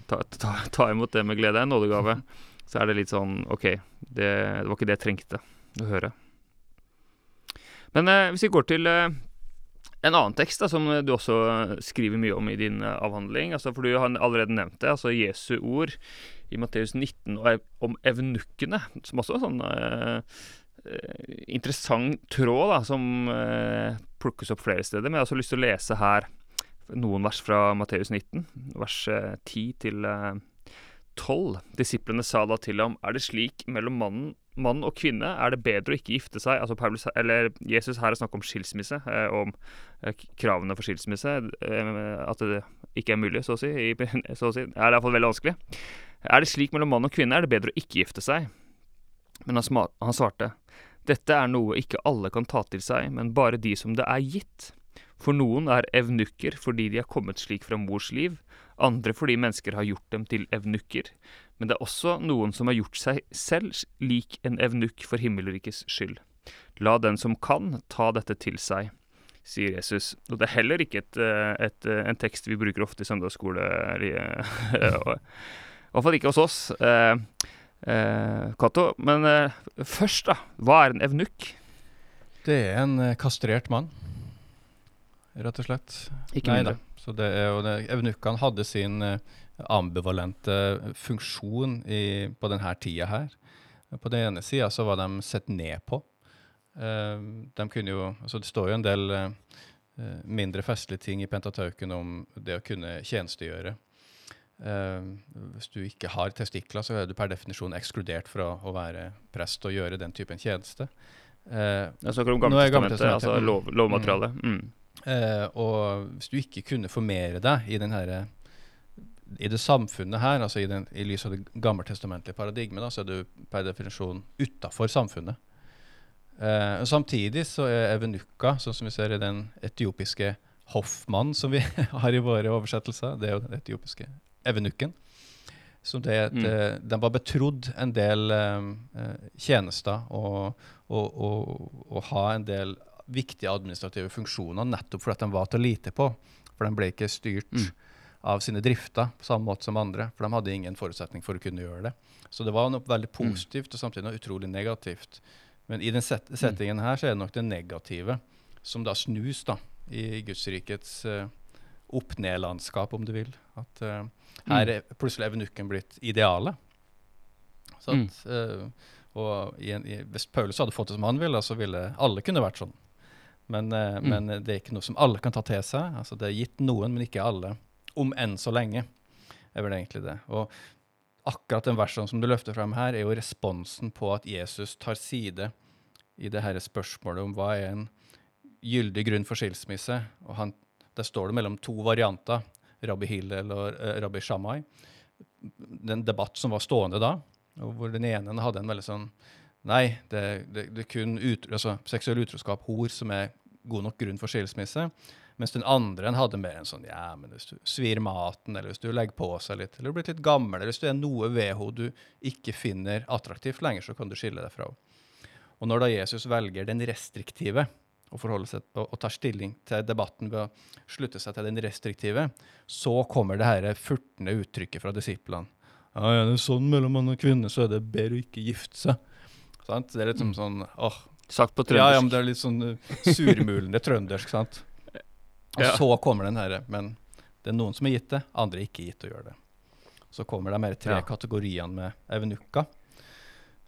ta, ta, ta imot det med glede. En nådegave. Så er det litt sånn OK, det, det var ikke det jeg trengte å høre. Men eh, hvis vi går til eh, en annen tekst da, som du også skriver mye om i din eh, avhandling, altså, for du har allerede nevnt det, altså Jesu ord i Matteus 19 og, om evnukkene, som også er sånn eh, interessant tråd da, som eh, plukkes opp flere steder. Men jeg har også lyst til å lese her noen vers fra Matteus 19, vers eh, 10 til eh, 12. Disiplene sa da til ham, er det slik mellom mannen mann og kvinne er det bedre å ikke gifte seg. Altså Paulus, eller Jesus her er snakk om skilsmisse, eh, om eh, kravene for skilsmisse. Eh, at det ikke er mulig, så å si. *laughs* Så å si. Det er iallfall veldig vanskelig. Er det slik mellom mann og kvinne, er det bedre å ikke gifte seg. Men han, han svarte, dette er noe ikke alle kan ta til seg, men bare de som det er gitt. For noen er evnukker fordi de er kommet slik fra mors liv, andre fordi mennesker har gjort dem til evnukker. Men det er også noen som har gjort seg selv lik en evnukk for himmelrikets skyld. La den som kan, ta dette til seg, sier Jesus. Og det er heller ikke et, eh, et, eh, en tekst vi bruker ofte i søndagsskole. *laughs* eller, I hvert fall ikke hos oss. Eh, eh, Cato. Men eh, først, da. Hva er en evnukk? Det er en eh, kastrert mann, rett og slett. Ikke Nei mindre. da. Så det er jo det, Evnukkene hadde sin eh, ambivalente funksjon i, på denne tida her. På den ene sida så var de sett ned på. Eh, de kunne jo, altså Det står jo en del mindre festlige ting i Pentatauken om det å kunne tjenestegjøre. Eh, hvis du ikke har testikler, så er du per definisjon ekskludert fra å være prest og gjøre den typen tjeneste. Uh, Jeg snakker om Gammeltestamentet, altså mm. lov, lovmateriale. Mm. Eh, og hvis du ikke kunne formere deg i, den her, i det samfunnet her, altså i, den, i lys av det gammeltestamentlige paradigmet, da, så er du per definisjon utafor samfunnet. Uh, og samtidig så er evenukka, sånn som vi ser i den etiopiske hoffmann som vi *laughs* har i våre oversettelser, det er jo den etiopiske evenukken. Så det, Mm. det, de var betrodd en del eh, eh, tjenester og, og, og, og ha en del viktige administrative funksjoner nettopp fordi den de var til lite på. For de ble ikke styrt Mm. av sine drifter på samme måte som andre. For de hadde ingen forutsetning for å kunne gjøre det. Så det var noe veldig positivt og samtidig noe utrolig negativt. Men i den set settingen her så er det nok det negative som da snus da, i Gudsrikets uh, opp-ned-landskap, om du vil. At uh, her er plutselig evenukken blitt idealet. Mm. eh, og i en, i, hvis Paulus hadde fått det som han ville, så ville alle kunne vært sånn. Men, uh, Mm. men det er ikke noe som alle kan ta til seg. Altså, det er gitt noen, men ikke alle. Om enn så lenge, er vel egentlig det. Og akkurat den versen som du løfter frem her, er jo responsen på at Jesus tar side i det her spørsmålet om hva er en gyldig grunn for skilsmisse. Og han, der står det mellom to varianter, rabbi Hillel og eh, rabbi Shammai. Det er en debatt som var stående da, hvor den ene hadde en veldig sånn Nei, det, det, det er kun ut, altså, seksuell utroskap, hor, som er god nok grunn for skilsmisse. Mens den andre hadde mer en sånn Ja, men hvis du svir maten, eller hvis du legger på seg litt, eller du blir litt gammel, eller hvis du er noe ved henne du ikke finner attraktivt lenger, så kan du skille deg fra henne. Og når da Jesus velger den restriktive og, seg, og, og tar stilling til debatten ved å slutte seg til den restriktive, så kommer det her furtende uttrykket fra disiplene. Ja, er det sånn mellom mann og kvinne, så er det bedre å ikke gifte seg. Sant? Det er litt som Mm. sånn åh, Sagt på ja, ja, men det er litt sånn uh, surmulende trøndersk, sant? *laughs* Og Ja. så kommer den herre, men det er noen som er gitt det, andre er ikke gitt å gjøre det. Så kommer de her tre Ja. kategoriene med evenukka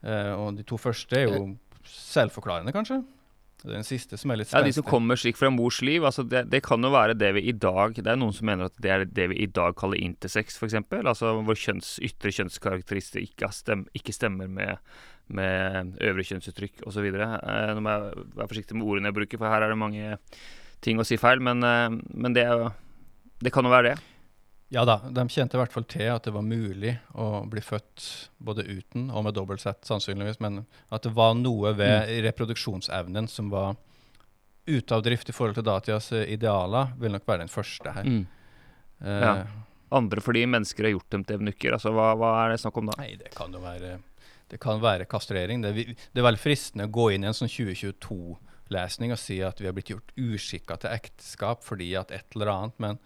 Eh, og de to første er jo selvforklarende, kanskje. Den siste som er litt Ja, De som kommer slik fra mors liv, altså det, det kan jo være det vi i dag Det er noen som mener at det er det vi i dag kaller intersex, f.eks. Altså hvor kjønns, ytre kjønnskarakterister ikke, stem, ikke stemmer med, med øvre kjønnsuttrykk osv. Eh, nå må jeg være forsiktig med ordene jeg bruker, for her er det mange ting å si feil. Men, eh, men det, er det kan jo være det. Ja da, de kjente i hvert fall til at det var mulig å bli født både uten og med dobbelt sett, sannsynligvis, men at det var noe ved Mm. reproduksjonsevnen som var ute av drift i forhold til datidas eh, idealer, vil nok være den første her. Mm. Uh, Ja. Andre fordi mennesker har gjort dem til evnukker. Altså, hva, hva er det snakk om da? Nei, det kan jo være Det kan være kastrering. Det det er veldig fristende å gå inn i en sånn 2022-lesning og si at vi har blitt gjort uskikka til ekteskap fordi at et eller annet, men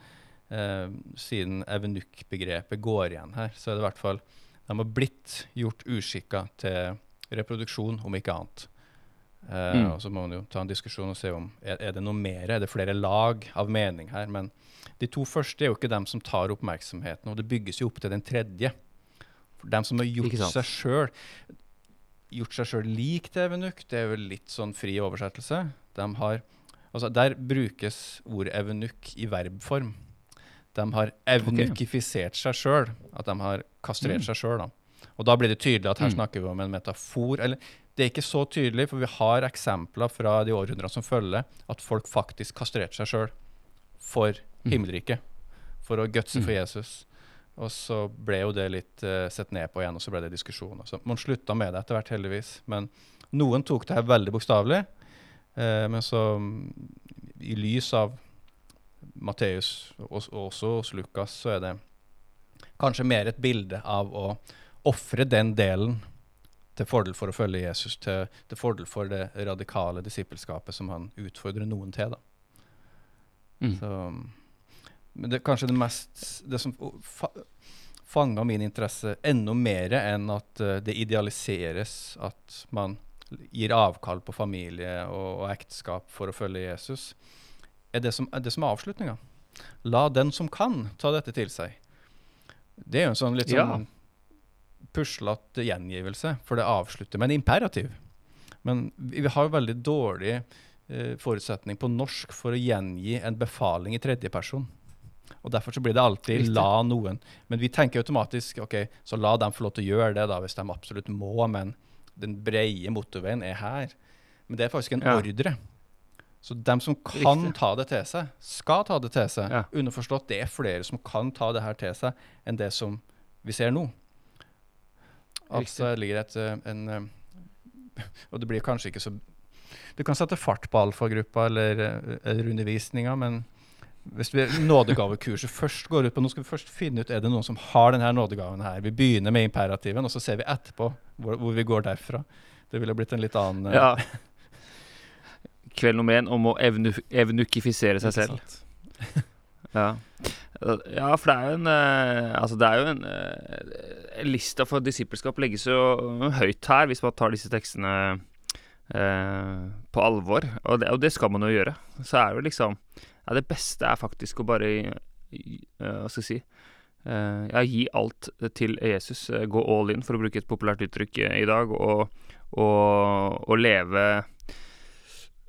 eh, siden evenukk-begrepet går igjen her, så er det i hvert fall De har blitt gjort uskikka til reproduksjon, om ikke annet. Eh, Mm. Og så må man jo ta en diskusjon og se om er, er det noe mer, er det flere lag av mening her. Men de to første er jo ikke dem som tar oppmerksomheten, og det bygges jo opp til den tredje. For dem som har gjort seg sjøl gjort seg sjøl lik til evenukk, det er jo litt sånn fri oversettelse. De har, altså Der brukes ordet evenukk i verbform. De har evnukkifisert seg sjøl, at de har kastrert Mm. seg sjøl. Og da blir det tydelig at her Mm. snakker vi om en metafor. Eller det er ikke så tydelig, for vi har eksempler fra de århundrene som følger, at folk faktisk kastrerte seg sjøl for Mm. himmelriket. For å gutse for Mm. Jesus. Og så ble jo det litt uh, sett ned på igjen, og så ble det diskusjoner. Så man slutta med det etter hvert, heldigvis. Men noen tok det her veldig bokstavelig. Uh, men så, i lys av Matteus og, og også hos Lukas, så er det kanskje mer et bilde av å ofre den delen til fordel for å følge Jesus, til, til fordel for det radikale disippelskapet som han utfordrer noen til. da. Mm. Så, men det er kanskje det mest Det som fa fanga min interesse enda mer enn at uh, det idealiseres at man gir avkall på familie og, og ekteskap for å følge Jesus, er det som er, det som er avslutninga. La den som kan, ta dette til seg. Det er jo en sånn litt Ja. sånn puslete gjengivelse, for det avslutter med en imperativ. Men vi, vi har jo veldig dårlig eh, forutsetning på norsk for å gjengi en befaling i tredje person. Og Derfor så blir det alltid. 'la noen'. Men vi tenker automatisk ok, så la dem få lov til å gjøre det da, hvis de absolutt må. Men den breie motorveien er her. Men det er faktisk en Ja. ordre. Så dem som kan Riktig. ta det til seg, skal ta det til seg. Ja. Underforstått, det er flere som kan ta det her til seg, enn det som vi ser nå. Altså det ligger et, eh, en eh, *laughs* Og det blir kanskje ikke så Du kan sette fart på alfagruppa eller, eh, eller undervisninga, men hvis vi nådegavekurset først går ut på Nå skal vi først finne ut er det noen som har denne nådegaven her. Vi begynner med imperativen, og så ser vi etterpå hvor, hvor vi går derfra. Det ville blitt en litt annen eh, Ja. *laughs* Kveld nummer én om å evnu evnukifisere seg selv. *laughs* Ja. ja, for det er jo en eh, Altså, det er jo en eh, Lista for disippelskap legges jo høyt her, hvis man tar disse tekstene eh, på alvor. Og det, og det skal man jo gjøre. Så er det jo liksom Ja, det beste er faktisk å bare Hva skal jeg si Ja, gi alt til Jesus. Gå all in, for å bruke et populært uttrykk i dag. Og, og, og leve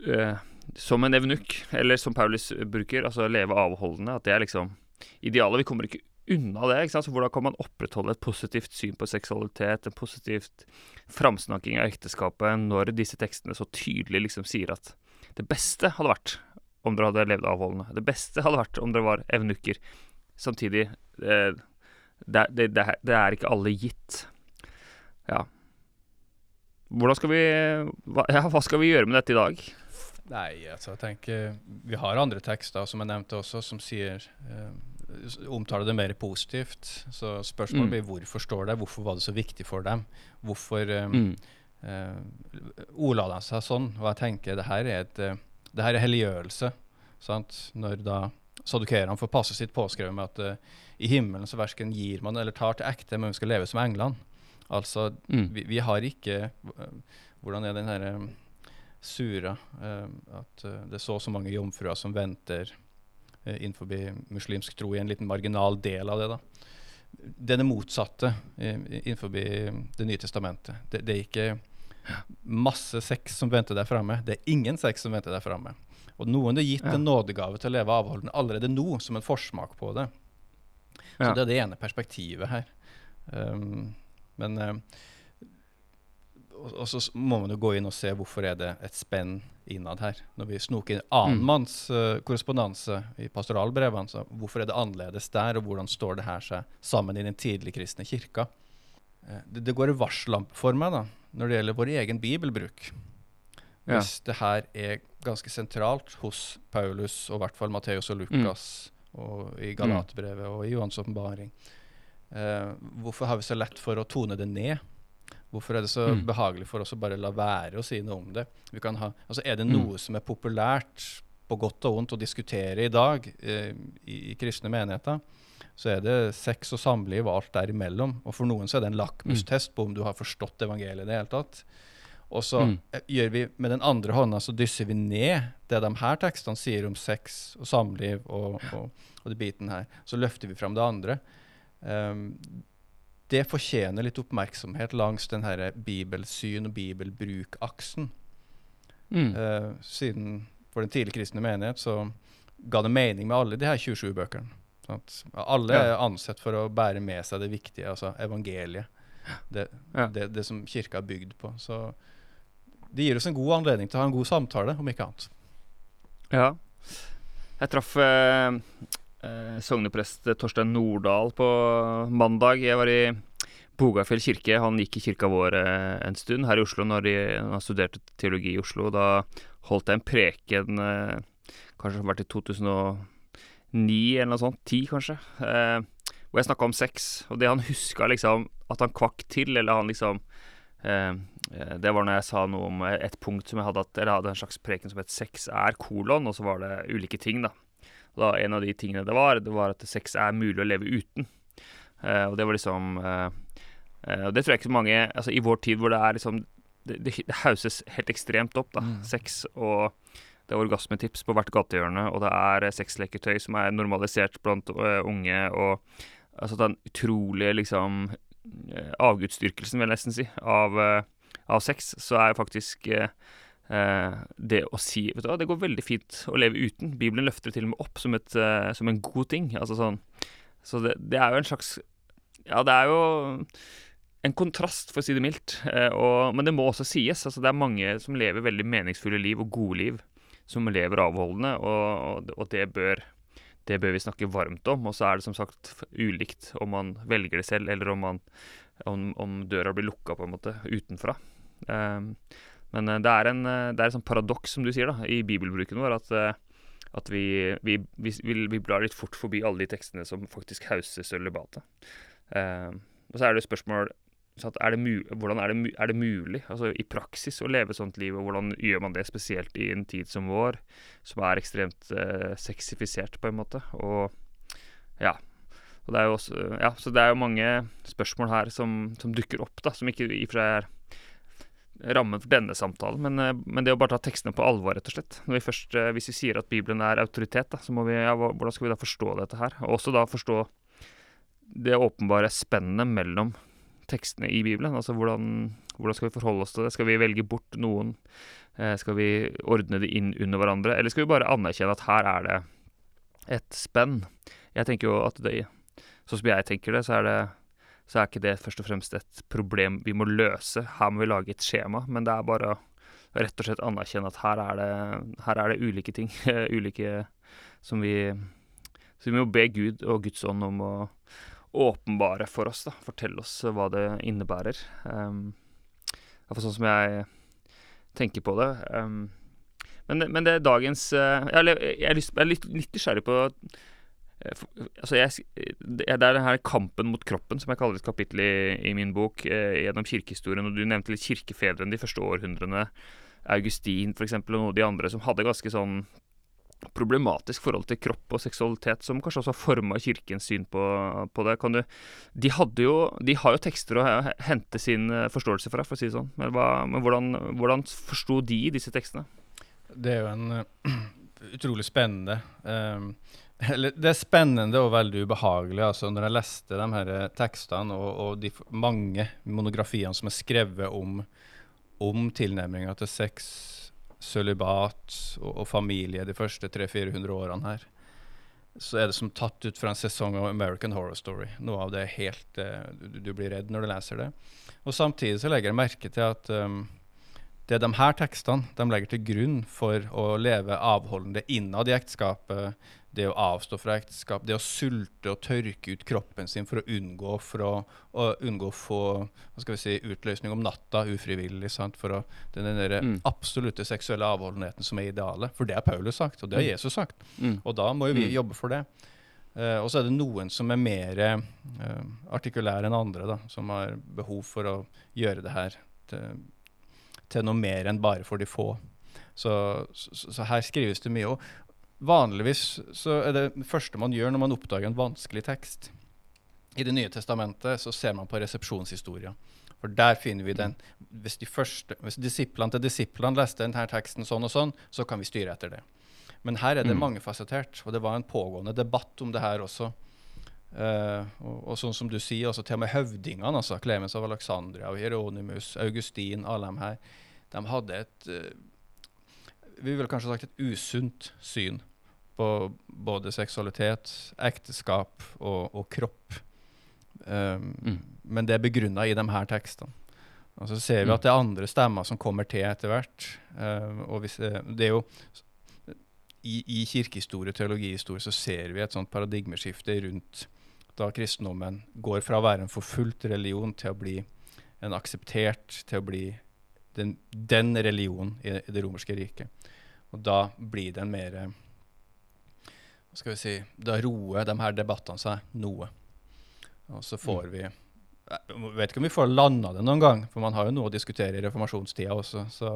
eh, som en evnukk, eller som Paulus bruker, altså leve avholdende. At det er liksom idealet. Vi kommer ikke unna det. ikke sant? Så Hvordan kan man opprettholde et positivt syn på seksualitet, en positivt framsnakking av ekteskapet, når disse tekstene så tydelig liksom sier at det beste hadde vært om dere hadde levd avholdende. Det beste hadde vært om dere var evnukker. Samtidig eh, det, det, det, det er ikke alle gitt. Ja. Hvordan skal vi hva, *laughs* Ja, hva skal vi gjøre med dette i dag? Nei, altså jeg tenker Vi har andre tekster som jeg nevnte også, som sier eh, omtaler det mer positivt. Så spørsmålet Mm. blir hvorfor står det? Hvorfor var det så viktig for dem? Hvorfor eh, Mm. eh, ordla de seg sånn? Og jeg tenker det her er et, eh, det her er helliggjørelse. Sant? Når da sadukerene får passe sitt påskrevet med at uh, i himmelen så verken gir man eller tar til ekte, men vi skal leve som englene. Altså, Mm. vi, vi har ikke Hvordan er den herre um, sura uh, At uh, det er så og så mange jomfruer som venter uh, innenfor muslimsk tro i en liten marginal del av det. da. Det er det motsatte uh, innenfor Det nye testamentet. Det, det er ikke masse sex som venter der framme. Det er ingen sex som venter der framme. Og noen er gitt Ja. en nådegave til å leve avholdende allerede nå, som en forsmak på det. Så Ja. det er det ene perspektivet her. Um, men um, og, og så må man jo gå inn og se hvorfor er det et spenn innad her. Når vi snoker inn annenmanns uh, korrespondanse i pastoralbrevene, så hvorfor er det annerledes der, og hvordan står det her seg sammen i den tidlig kristne kirka? Eh, det, det går en varsellampe for meg da, når det gjelder vår egen bibelbruk. Ja. Hvis det her er ganske sentralt hos Paulus, og i hvert fall Matteus og Lukas, og i Galatebrevet og i Johans åpenbaring, uh, hvorfor har vi så lett for å tone det ned? Hvorfor er det så Mm. behagelig for oss å bare la være å si noe om det? Vi kan ha, altså er det Mm. noe som er populært, på godt og vondt, å diskutere i dag eh, i, i kristne menigheter, så er det sex og samliv og alt derimellom. Og for noen så er det en lakmustest på om du har forstått evangeliet i det hele tatt. Og så Mm. eh, gjør vi med den andre hånda så dysser vi ned det de her tekstene sier om sex og samliv og, og, og det biten her. Så løfter vi fram det andre. Um, det fortjener litt oppmerksomhet langs den her bibelsyn- og bibelbruk-aksen. Mm. Eh, siden for den tidlig kristne menighet så ga det mening med alle de her 27 bøkene. Alle Ja. er ansett for å bære med seg det viktige, altså evangeliet. Det, Ja. det, det som kirka er bygd på. Så det gir oss en god anledning til å ha en god samtale, om ikke annet. Ja. Jeg traff eh, sogneprest Torstein Nordahl på mandag. Jeg var i Bogafjell kirke. Han gikk i kirka vår eh, en stund her i Oslo når de, han studerte teologi i Oslo. Da holdt jeg en preken eh, Kanskje som har vært i 2009 eller noe sånt. 10, kanskje. Eh, hvor jeg snakka om sex. Og det han huska liksom at han kvakk til, eller han liksom eh, eh, Det var når jeg sa noe om et punkt som jeg hadde hatt Eller hadde en slags preken som het 'sex er kolon', og så var det ulike ting, da. Og da En av de tingene det var, det var at sex er mulig å leve uten. Uh, og det var liksom uh, uh, Og det tror jeg ikke så mange Altså i vår tid hvor det er liksom Det, det, det hauses helt ekstremt opp, da. Mm. Sex og det er orgasmetips på hvert gatehjørne, og det er sexleketøy som er normalisert blant unge, og altså den utrolige liksom avgudsdyrkelsen, vil jeg nesten si, av, av sex, så er faktisk det å si Vet du hva, det går veldig fint å leve uten. Bibelen løfter det til og med opp som, et, eh, som en god ting. Altså sånn Så det, det er jo en slags Ja, det er jo en kontrast, for å si det mildt. Eh, og, men det må også sies. Altså, det er mange som lever veldig meningsfulle liv og gode liv, som lever avholdende, og, og det, bør, det bør vi snakke varmt om. Og så er det som sagt ulikt om man velger det selv, eller om, man, om, om døra blir lukka på en måte utenfra. Um, men eh, det er, en, eh, det er et paradoks, som du sier, da, i bibelbruken vår, at, eh, at vi, vi, vi, vi, blar litt fort forbi alle de tekstene som faktisk hauser sølibatet. Um, og så er det spørsmål så at er det mu hvordan er det, er det mulig altså i praksis å leve sånt liv, og hvordan gjør man det spesielt i en tid som vår, som er ekstremt eh, sexifisert, på en måte. Og ja. Og det er jo også, ja, så det er jo mange spørsmål her som, som dukker opp, da, som ikke i og for seg er rammen for denne samtalen, men, eh, men det å bare ta tekstene på alvor, rett og slett. Vi først, eh, hvis vi sier at Bibelen er autoritet, da, så må vi, ja, hvordan skal vi da forstå dette her? Og også da forstå det åpenbare spennet mellom tekstene i Bibelen. Altså hvordan, hvordan skal vi forholde oss til det? Skal vi velge bort noen? Eh, skal vi ordne det inn under hverandre? Eller skal vi bare anerkjenne at her er det et spenn? Jeg tenker jo at det Sånn som jeg tenker det, så er det så er ikke det først og fremst et problem vi må løse. Her må vi lage et skjema, men det er bare å rett og slett anerkjenne at her er det, her er det ulike ting. *laughs* ulike som vi Så vi må be Gud og Guds ånd om å åpenbare for oss, da. Fortelle oss hva det innebærer. Um, sånn som jeg tenker på det. Um, men, men det er dagens uh, jeg, er- jeg, er lyst, jeg er litt, litt nysgjerrig på Altså, jeg, det er den her kampen mot kroppen, som jeg kaller et kapittel i, i min bok, eh, gjennom kirkehistorien. Og du nevnte litt kirkefedrene de første århundrene. Augustin eksempel, og noen av de andre som hadde ganske sånn problematisk forhold til kropp og seksualitet, som kanskje også har forma kirkens syn på, på det. Du, de, jo, de, har jo tekster å hente sin eh, forståelse fra, for å si det sånn. Men, hva, men hvordan, hvordan forsto de disse tekstene? Det er jo en *clears throat* utrolig spennende um, Det er spennende og veldig ubehagelig. altså Når jeg leste de her tekstene og, og de mange monografiene som er skrevet om, om tilnærminga til sex sølibat og, og, familie de første 300-400 årene her, så er det som tatt ut fra en sesong av American Horror Story. Noe av det er helt uh, du, du, blir redd når du leser det. Og samtidig så legger jeg merke til at um, det er de her tekstene de legger til grunn for å leve avholdende innad i ekteskapet, det å avstå fra ekteskap, det å sulte og tørke ut kroppen sin for å unngå, for å, å unngå få hva skal vi si, utløsning om natta ufrivillig. Sant? For å, den, den mm. absolutte seksuelle avholdenheten som er idealet. For det har Paulus sagt, og det har mm. Jesus sagt. Mm. Og da må jo vi mm. jobbe for det. Uh, og så er det noen som er mer uh, artikulære enn andre, da, som har behov for å gjøre det her til, til noe mer enn bare for de få. Så, så, så, her skrives det mye. Og, Vanligvis så er det første man gjør når man oppdager en vanskelig tekst. I Det nye testamentet så ser man på resepsjonshistoria. For der finner vi den. Hvis, de første, hvis disiplene til disiplene leste denne teksten sånn og sånn, så kan vi styre etter det. Men her er det mm. mangefasettert, og det var en pågående debatt om det her også. Uh, og, og, sånn som du sier, også til og med høvdingene, altså Clemens av Alexandria og Hieronymus, Augustin, alle dem her, de hadde et uh, Vi ville kanskje sagt et usunt syn på både seksualitet, ekteskap og, og kropp. Um, mm. Men det er begrunna i de her tekstene. Og så ser vi mm. at det er andre stemmer som kommer til etter hvert. Uh, og hvis, det er jo i, i kirkehistorie og teologihistorie så ser vi et sånt paradigmeskifte rundt da kristendommen går fra å være en forfulgt religion til å bli en akseptert, til å bli den, den religionen i, i det romerske riket. Og da blir det en mer skal vi si, da roer de her debattene seg noe. Og så får mm. vi Jeg vet ikke om vi får landa det noen gang, for man har jo noe å diskutere i reformasjonstida også. Så,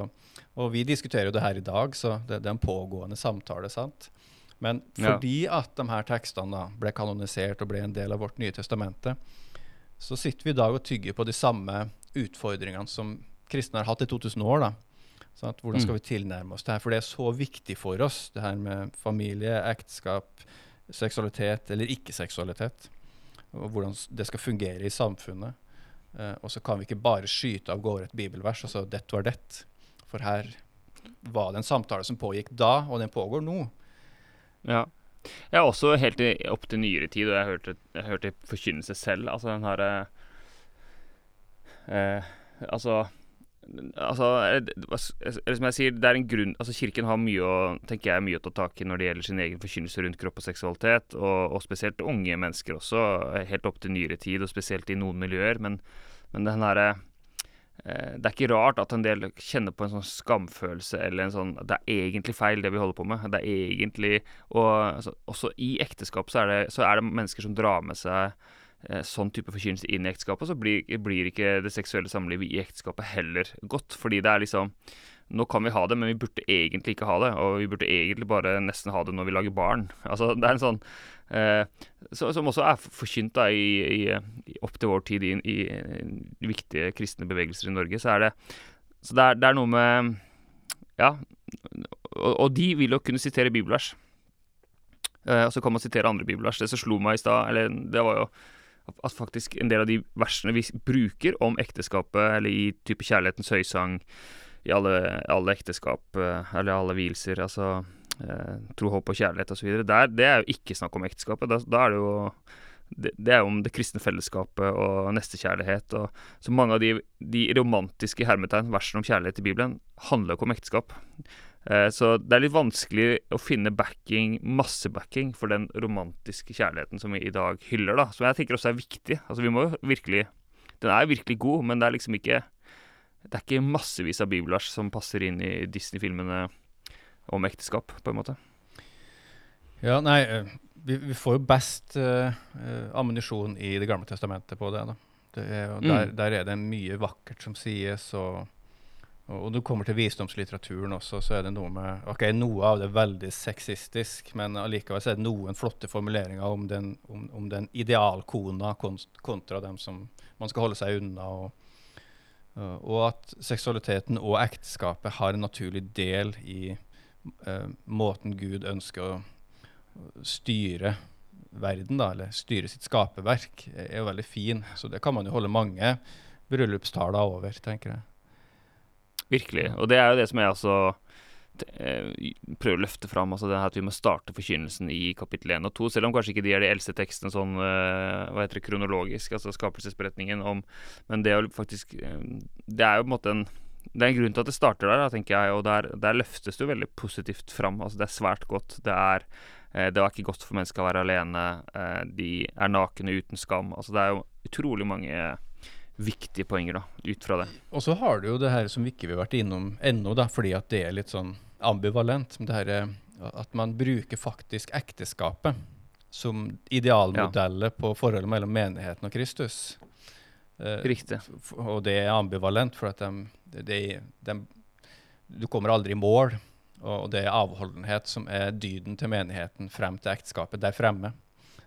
og vi diskuterer jo det her i dag, så det, det er en pågående samtale. sant? Men fordi ja. at de her tekstene da ble kanonisert og ble en del av vårt nye testamente, så sitter vi i dag og tygger på de samme utfordringene som kristne har hatt i 2000 år. da. Sånn hvordan skal mm. vi tilnærme oss det her? For det er så viktig for oss, det her med familie, ekteskap, seksualitet eller ikke-seksualitet. Og hvordan det skal fungere i samfunnet. Uh, og så kan vi ikke bare skyte av gårde et bibelvers og så 'dette var det'. For her var det en samtale som pågikk da, og den pågår nå. Ja. Jeg har også helt opp til nyere tid, og jeg hørte, jeg hørte forkynnelse selv. Altså den herre eh, Altså Altså, som jeg sier, det er en grunn Altså, Kirken har mye å tenker jeg, mye å ta tak i når det gjelder sin egen forkynnelse rundt kropp og seksualitet, og, og, spesielt unge mennesker også, helt opp til nyere tid, og spesielt i noen miljøer. Men, men den herre eh, Det er ikke rart at en del kjenner på en sånn skamfølelse eller en sånn Det er egentlig feil, det vi holder på med. Det er egentlig Og altså, også i ekteskap så er, det, så er det mennesker som drar med seg sånn type forkynnelse inn i ekteskapet, så blir, blir, ikke det seksuelle samlivet i ekteskapet heller godt. Fordi det er liksom Nå kan vi ha det, men vi burde egentlig ikke ha det. Og vi burde egentlig bare nesten ha det når vi lager barn. *laughs* Altså, det er en sånn eh, Som også er forkynt da i, i, opp til vår tid i, i, i, viktige kristne bevegelser i Norge. Så er det Så det er, det er noe med Ja. Og, og, de vil jo kunne sitere bibelvers. Eh, og så kan man sitere andre bibelvers. Det som slo meg i stad, eller det var jo at faktisk en del av de versene vi bruker om ekteskapet, eller i type kjærlighetens høysang, i alle, alle ekteskap, eh, eller alle vielser, altså eh, tro, håp og kjærlighet osv., det er jo ikke snakk om ekteskapet. Da, da er det jo det, det, er jo om det kristne fellesskapet og nestekjærlighet. Og, så mange av de, de romantiske hermetegn, versene om kjærlighet i Bibelen, handler jo ikke om ekteskap. Eh, så det er litt vanskelig å finne backing, masse backing, for den romantiske kjærligheten som vi i dag hyller, da. Som jeg tenker også er viktig. Altså, vi må jo virkelig Den er virkelig god, men det er liksom ikke Det er ikke massevis av bibelvers som passer inn i Disney-filmene om ekteskap, på en måte. Ja, nei eh, Vi, vi får jo best uh, ammunisjon i Det gamle testamentet på det. da. Det er der, mm. der, er det mye vakkert som sies, og Og du kommer til visdomslitteraturen også, så er det noe med Ok, noe av det er veldig sexistisk, men allikevel så er det noen flotte formuleringer om den, om, om den idealkona kontra dem som man skal holde seg unna. Og, og at seksualiteten og ekteskapet har en naturlig del i uh, måten Gud ønsker å styre verden, da, eller styre sitt skaperverk, er, er jo veldig fin. Så det kan man jo holde mange bryllupstaler over, tenker jeg. Virkelig. Og det er jo det som jeg også eh, prøver å løfte fram. Altså det her at vi må starte forkynnelsen i kapittel 1 og 2. Selv om kanskje ikke de er de eldste tekstene sånn uh, hva heter det, kronologisk, altså skapelsesberetningen om Men det å faktisk uh, Det er jo på en måte en det er en grunn til at det starter der, tenker jeg, og der, der, løftes det jo veldig positivt fram. Altså, det er svært godt. Det er eh, Det var ikke godt for mennesker å være alene. Eh, de er nakne uten skam. Altså, det er jo utrolig mange viktige poenger da, ut fra det. Og så har du jo det her som vi ikke har vært innom ennå, da, fordi at det er litt sånn ambivalent. Det her, at man bruker faktisk ekteskapet som idealmodellet ja. på forholdet mellom menigheten og Kristus. Eh, Riktig. Og det er ambivalent, for at de, de, de, du kommer aldri i mål. Og det er avholdenhet som er dyden til menigheten frem til ekteskapet der fremme.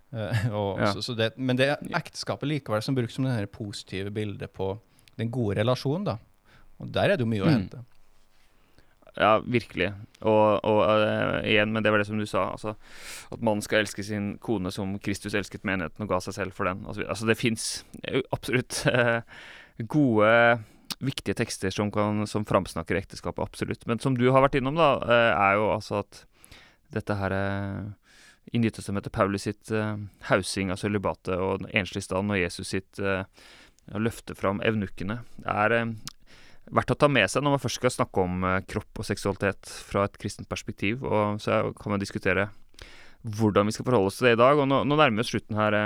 Uh, og, ja. så, så det, men det er ekteskapet likevel som brukes som det positive bildet på den gode relasjonen. da. Og der er det jo mye mm. å hente. Ja, virkelig. Og, og uh, igjen, men det var det som du sa, altså, at mannen skal elske sin kone som Kristus elsket menigheten og ga seg selv for den. Altså, altså det fins absolutt uh, gode, viktige tekster som, kan, som framsnakker ekteskapet, absolutt. Men som du har vært innom, da, er jo altså at dette her i Nytestamentet Paulus sitt uh, hausing av sølibatet og den enslige stand, og Jesus sitt uh, løfte fram evnukkene, er uh, verdt å ta med seg når man først skal snakke om kropp og seksualitet fra et kristent perspektiv. Og så kan man diskutere hvordan vi skal forholde oss til det i dag. Og nå, nå nærmer vi oss slutten her,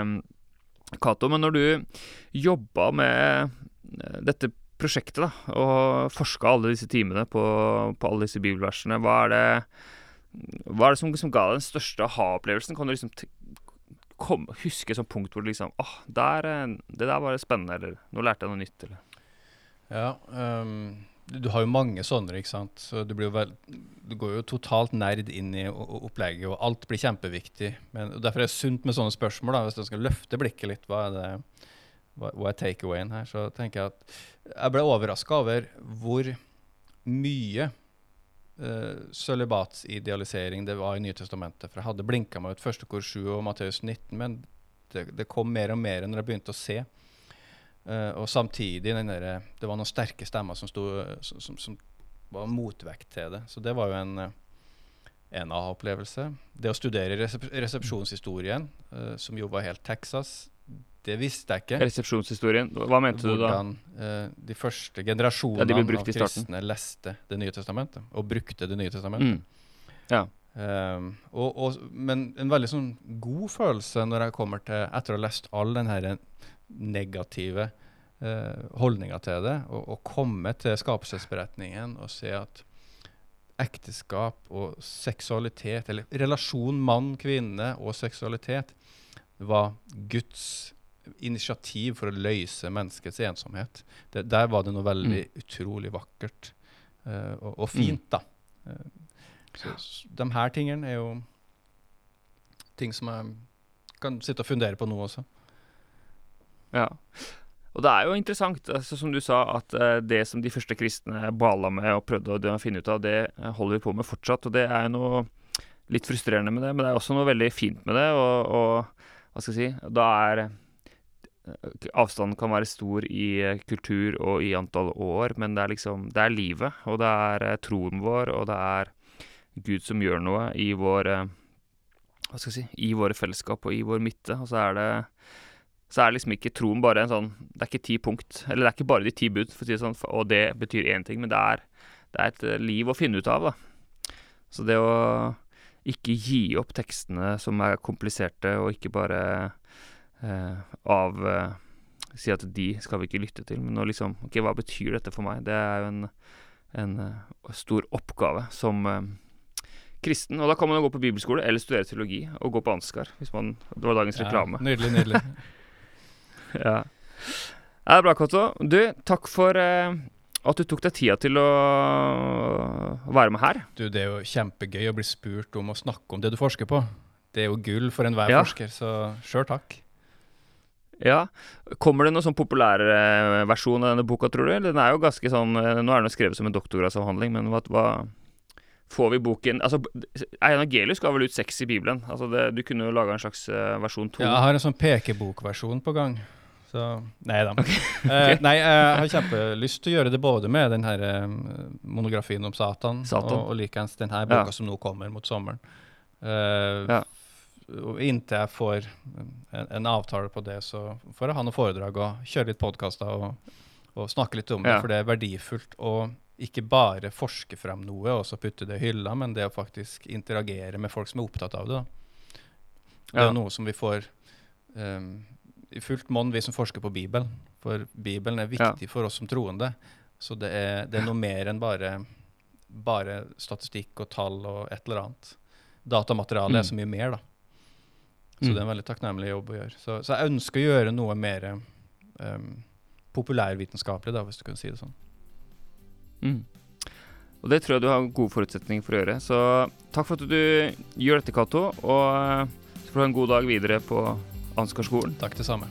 Cato. Men når du jobba med dette prosjektet da, og forska alle disse timene på, på alle disse bibelversene, hva er det hva er det som, som ga deg den største aha-opplevelsen? Kan du liksom kom, huske et sånt punkt hvor du liksom åh, eh, det der var spennende, eller nå lærte jeg noe nytt, eller? Ja, um, du har jo mange sånne, ikke sant. Så du, vel, du går jo totalt nerd inn i opplegget, og alt blir kjempeviktig. Men Derfor er det sunt med sånne spørsmål. da, Hvis du skal løfte blikket litt, hva er det hva er takeawayen her? Så tenker jeg at jeg ble overraska over hvor mye uh, sølibatsidealisering det var i Nytestamentet. For jeg hadde blinka meg ut første kor 7 og Matteus 19, men det, det, kom mer og mer når jeg begynte å se. Uh, og samtidig der, Det var noen sterke stemmer som, stod, som, som, som var motvekt til det. Så det var jo en, en aha-opplevelse. Det å studere resep resepsjonshistorien, uh, som jo var helt Texas, det visste jeg ikke. Resepsjonshistorien, Hva mente Hvordan, du da? Uh, de første generasjonene ja, av kristne leste Det nye testamentet og brukte Det nye testamentet. Mm. Ja. Um, og, og, men en veldig sånn god følelse når jeg kommer til, etter å ha lest all den her negative uh, holdninga til det, og, og komme til skapelsesberetningen og se at ekteskap og seksualitet, eller relasjon mann-kvinne og seksualitet, var Guds initiativ for å løse menneskets ensomhet. Det, der var det noe veldig mm. utrolig vakkert uh, og, og, fint, da. Uh, så, så, de her tingene er jo ting som jeg kan sitte og fundere på nå også. Ja. Og det er jo interessant, altså, som du sa, at uh, det som de første kristne bala med og prøvde å finne ut av, det holder vi på med fortsatt. Og det er noe litt frustrerende med det, men det er også noe veldig fint med det. Og, og hva skal jeg si Da er Avstanden kan være stor i eh, kultur og i antall år, men det er liksom Det er livet, og det er eh, troen vår, og det er Gud som gjør noe i vår eh, Hva skal jeg si I våre fellesskap og i vår midte. Og så er det så er liksom ikke troen bare en sånn Det er ikke ti punkt. Eller det er ikke bare de ti bud, for å si det sånn, og det betyr én ting, men det er, det er et liv å finne ut av, da. Så det å ikke gi opp tekstene som er kompliserte, og ikke bare av eh, Si at de skal vi ikke lytte til, men nå liksom Ok, hva betyr dette for meg? Det er jo en, en eh, stor oppgave som kristen. Og da kan man jo gå på bibelskole eller studere teologi og gå på Ansgar, hvis man Det var dagens ja, reklame. Nydelig, nydelig. *laughs* ja. Det er bra, Kato. Du, takk for uh, at du tok deg tida til å være med her. Du, det er jo kjempegøy å bli spurt om å snakke om det du forsker på. Det er jo gull for enhver Ja. forsker, så sjøl takk. Ja. Kommer det noen sånn populær eh, versjon av denne boka, tror du? Den er jo ganske sånn eh, Nå er den jo skrevet som en doktorgradsavhandling, men hva, hva Får vi boken Altså, Einar Gelius ga vel ut seks i Bibelen. Altså det, du kunne jo laga en slags uh, versjon to. Ja, jeg har en sånn pekebokversjon på gang. Så Nei da. *laughs* Eh, nei, jeg har kjempelyst til å gjøre det både med den her eh, monografien om Satan, Satan. og, og likeens den her boka Ja. som nå kommer mot sommeren. Eh, Ja. Inntil jeg får en, en avtale på det, så får jeg ha noen foredrag og kjøre litt podkaster og, og snakke litt om det, Ja. for det er verdifullt å ikke bare forske frem noe og så putte det i hylla, men det å faktisk interagere med folk som er opptatt av det. da. Det er noe som vi får um, i fullt monn, vi som forsker på Bibelen. For Bibelen er viktig for oss som troende. Så det er, det er noe mer enn bare, bare statistikk og tall og et eller annet. Datamaterialet Mm. er så mye mer, da. Så Mm. det er en veldig takknemlig jobb å gjøre. Så, så jeg ønsker å gjøre noe mer um, populærvitenskapelig, da, hvis du kan si det sånn. Mm. Og det tror jeg du har gode forutsetninger for å gjøre. Så takk for at du gjør dette, Cato. Og eh, så får du ha en god dag videre på Ansgarskolen. Takk, det samme.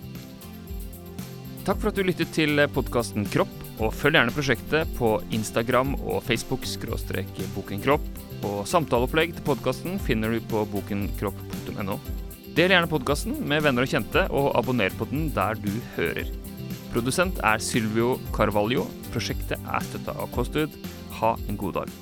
Takk for at du lyttet til podkasten Kropp, og følg gjerne prosjektet på Instagram og Facebook skråstrek bokenkropp. Og samtaleopplegg til podkasten finner du på bokenkropp.no. Del gjerne podkasten med venner og kjente, og abonner på den der du hører. Produsent er Sylvio Carvalho. Prosjektet er støtta av KOSTUD. Ha en god dag.